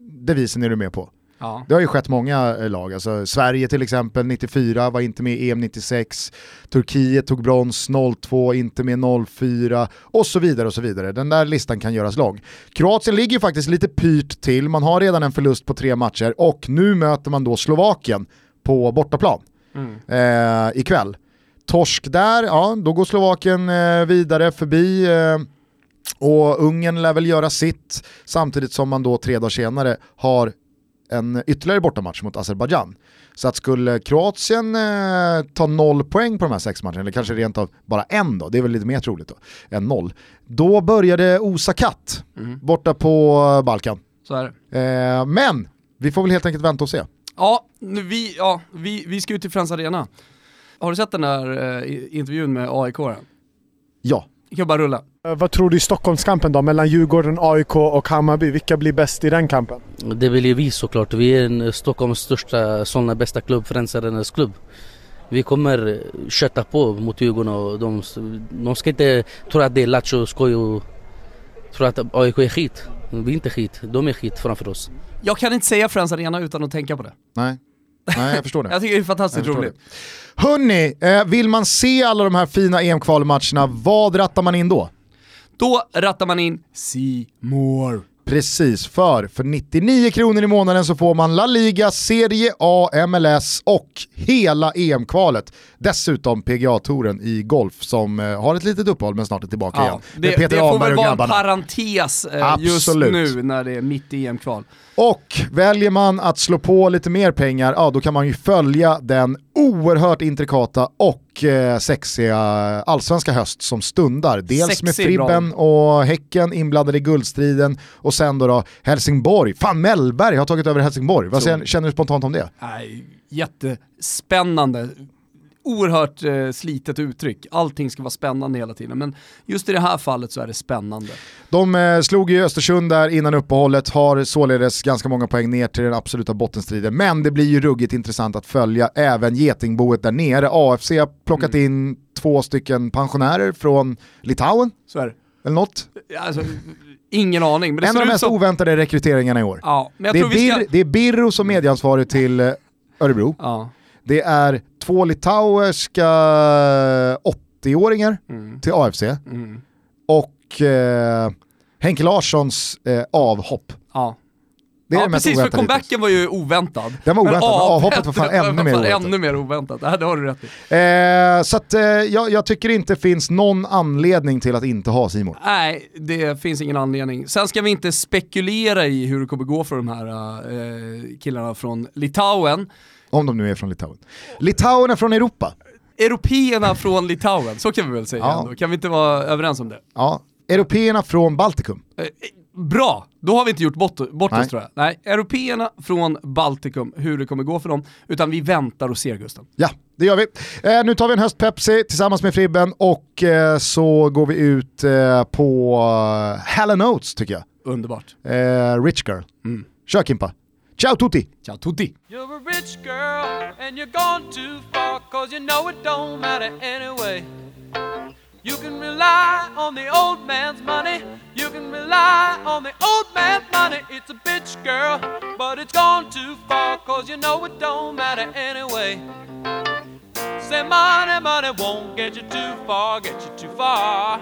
devisen är du med på. Ja. Det har ju skett många eh, lag, alltså Sverige till exempel 94 var inte med i EM 96, Turkiet tog brons 02, inte med 04 och så vidare och så vidare. Den där listan kan göras lång. Kroatien ligger faktiskt lite pyrt till, man har redan en förlust på tre matcher och nu möter man då Slovakien på bortaplan Mm. eh, ikväll. Torsk där, ja då går Slovakien eh, vidare förbi eh, och Ungern lär väl göra sitt samtidigt som man då tre dagar senare har en ytterligare bortamatch mot Azerbajdzjan. Så att skulle Kroatien eh, ta noll poäng på de här sex matcherna, eller kanske rent av bara en då, det är väl lite mer troligt då, än noll, då börjar det osa katt Mm. borta på Balkan. Eh, men vi får väl helt enkelt vänta och se. Ja, nu vi, ja vi, vi ska ut till Friends Arena. Har du sett den där eh, intervjun med AIK? Ja, Vi kan bara rulla. Eh, Vad tror du i Stockholmskampen då? Mellan Djurgården, AIK och Hammarby. Vilka blir bäst i den kampen? Det vill ju vi såklart. Vi är en, Stockholms största, sålna bästa klubb, Friends Arenas klubb. Vi kommer kötta på mot Djurgården och de, de ska inte tro att det är lattjo och skoj och tro att AIK är skit. Vi är inte skit, de är skit framför oss. Jag kan inte säga Friends Arena utan att tänka på det. nej, nej jag förstår det. Jag tycker det är fantastiskt roligt. Hörni, eh, vill man se alla de här fina EM-kvalmatcherna, vad rattar man in då? Då rattar man in See More. Precis, för för 99 kronor i månaden så får man La Liga, Serie A, MLS och hela EM-kvalet. Dessutom PGA-touren i golf som eh, har ett litet uppehåll men snart är tillbaka igen. det, Med det Peter får väl vara en parentes eh, just nu när det är mitt i EM-kval. Och väljer man att slå på lite mer pengar, ja då kan man ju följa den oerhört intrikata och eh, sexiga allsvenska höst som stundar. Dels Sexig med Fribben och Häcken inblandade i guldstriden och sen då, då Helsingborg. Fan Mellberg har tagit över Helsingborg. Vad Så. känner du spontant om det? Nej, jättespännande. Oerhört eh, slitet uttryck. Allting ska vara spännande hela tiden. Men just i det här fallet så är det spännande. De eh, slog ju Östersund där innan uppehållet, har således ganska många poäng ner till den absoluta bottenstriden. Men det blir ju ruggigt intressant att följa även getingboet där nere. AFC har plockat Mm. in två stycken pensionärer från Litauen, Så är det. eller något. Alltså, ingen aning. Men En av de mest som... oväntade rekryteringarna i år. Ja, men jag Det är, ska... Bir, det är Birro som medieansvarig till eh, Örebro. Ja. Det är två litauiska 80-åringar Mm. till AFC. Mm. Och eh, Henke Larssons eh, avhopp. Ja. Det är ja det mest precis, för oväntade hittills. comebacken var ju oväntad. Den var oväntad, men avhoppet var fan ännu mer oväntat. ännu mer oväntat. Det, här, det har du rätt i. Eh, så att, eh, jag, jag tycker inte finns någon anledning till att inte ha Simon. Nej, det finns ingen anledning. Sen ska vi inte spekulera i hur det kommer gå för de här eh, killarna från Litauen. Om de nu är från Litauen. Litauen är från Europa. Européerna från Litauen, så kan vi väl säga Ja. Kan vi inte vara överens om det? Ja. Européerna från Baltikum. Eh, bra, då har vi inte gjort bort, bort oss tror jag. Nej, européerna från Baltikum, hur det kommer gå för dem, utan vi väntar och ser Gusten. Ja, det gör vi. Eh, nu tar vi en höst-Pepsi tillsammans med Fribben och eh, så går vi ut eh, på uh, Hall Oates tycker jag. Underbart. Eh, Rich Girl. Mm. Kör Kimpa. Ciao tutti! Ciao tutti! You're a rich girl and you're gone too far cause you know it don't matter anyway. You can rely on the old man's money. You can rely on the old man's money. It's a bitch, girl, but it's gone too far, cause you know it don't matter anyway. Say money, money won't get you too far, get you too far.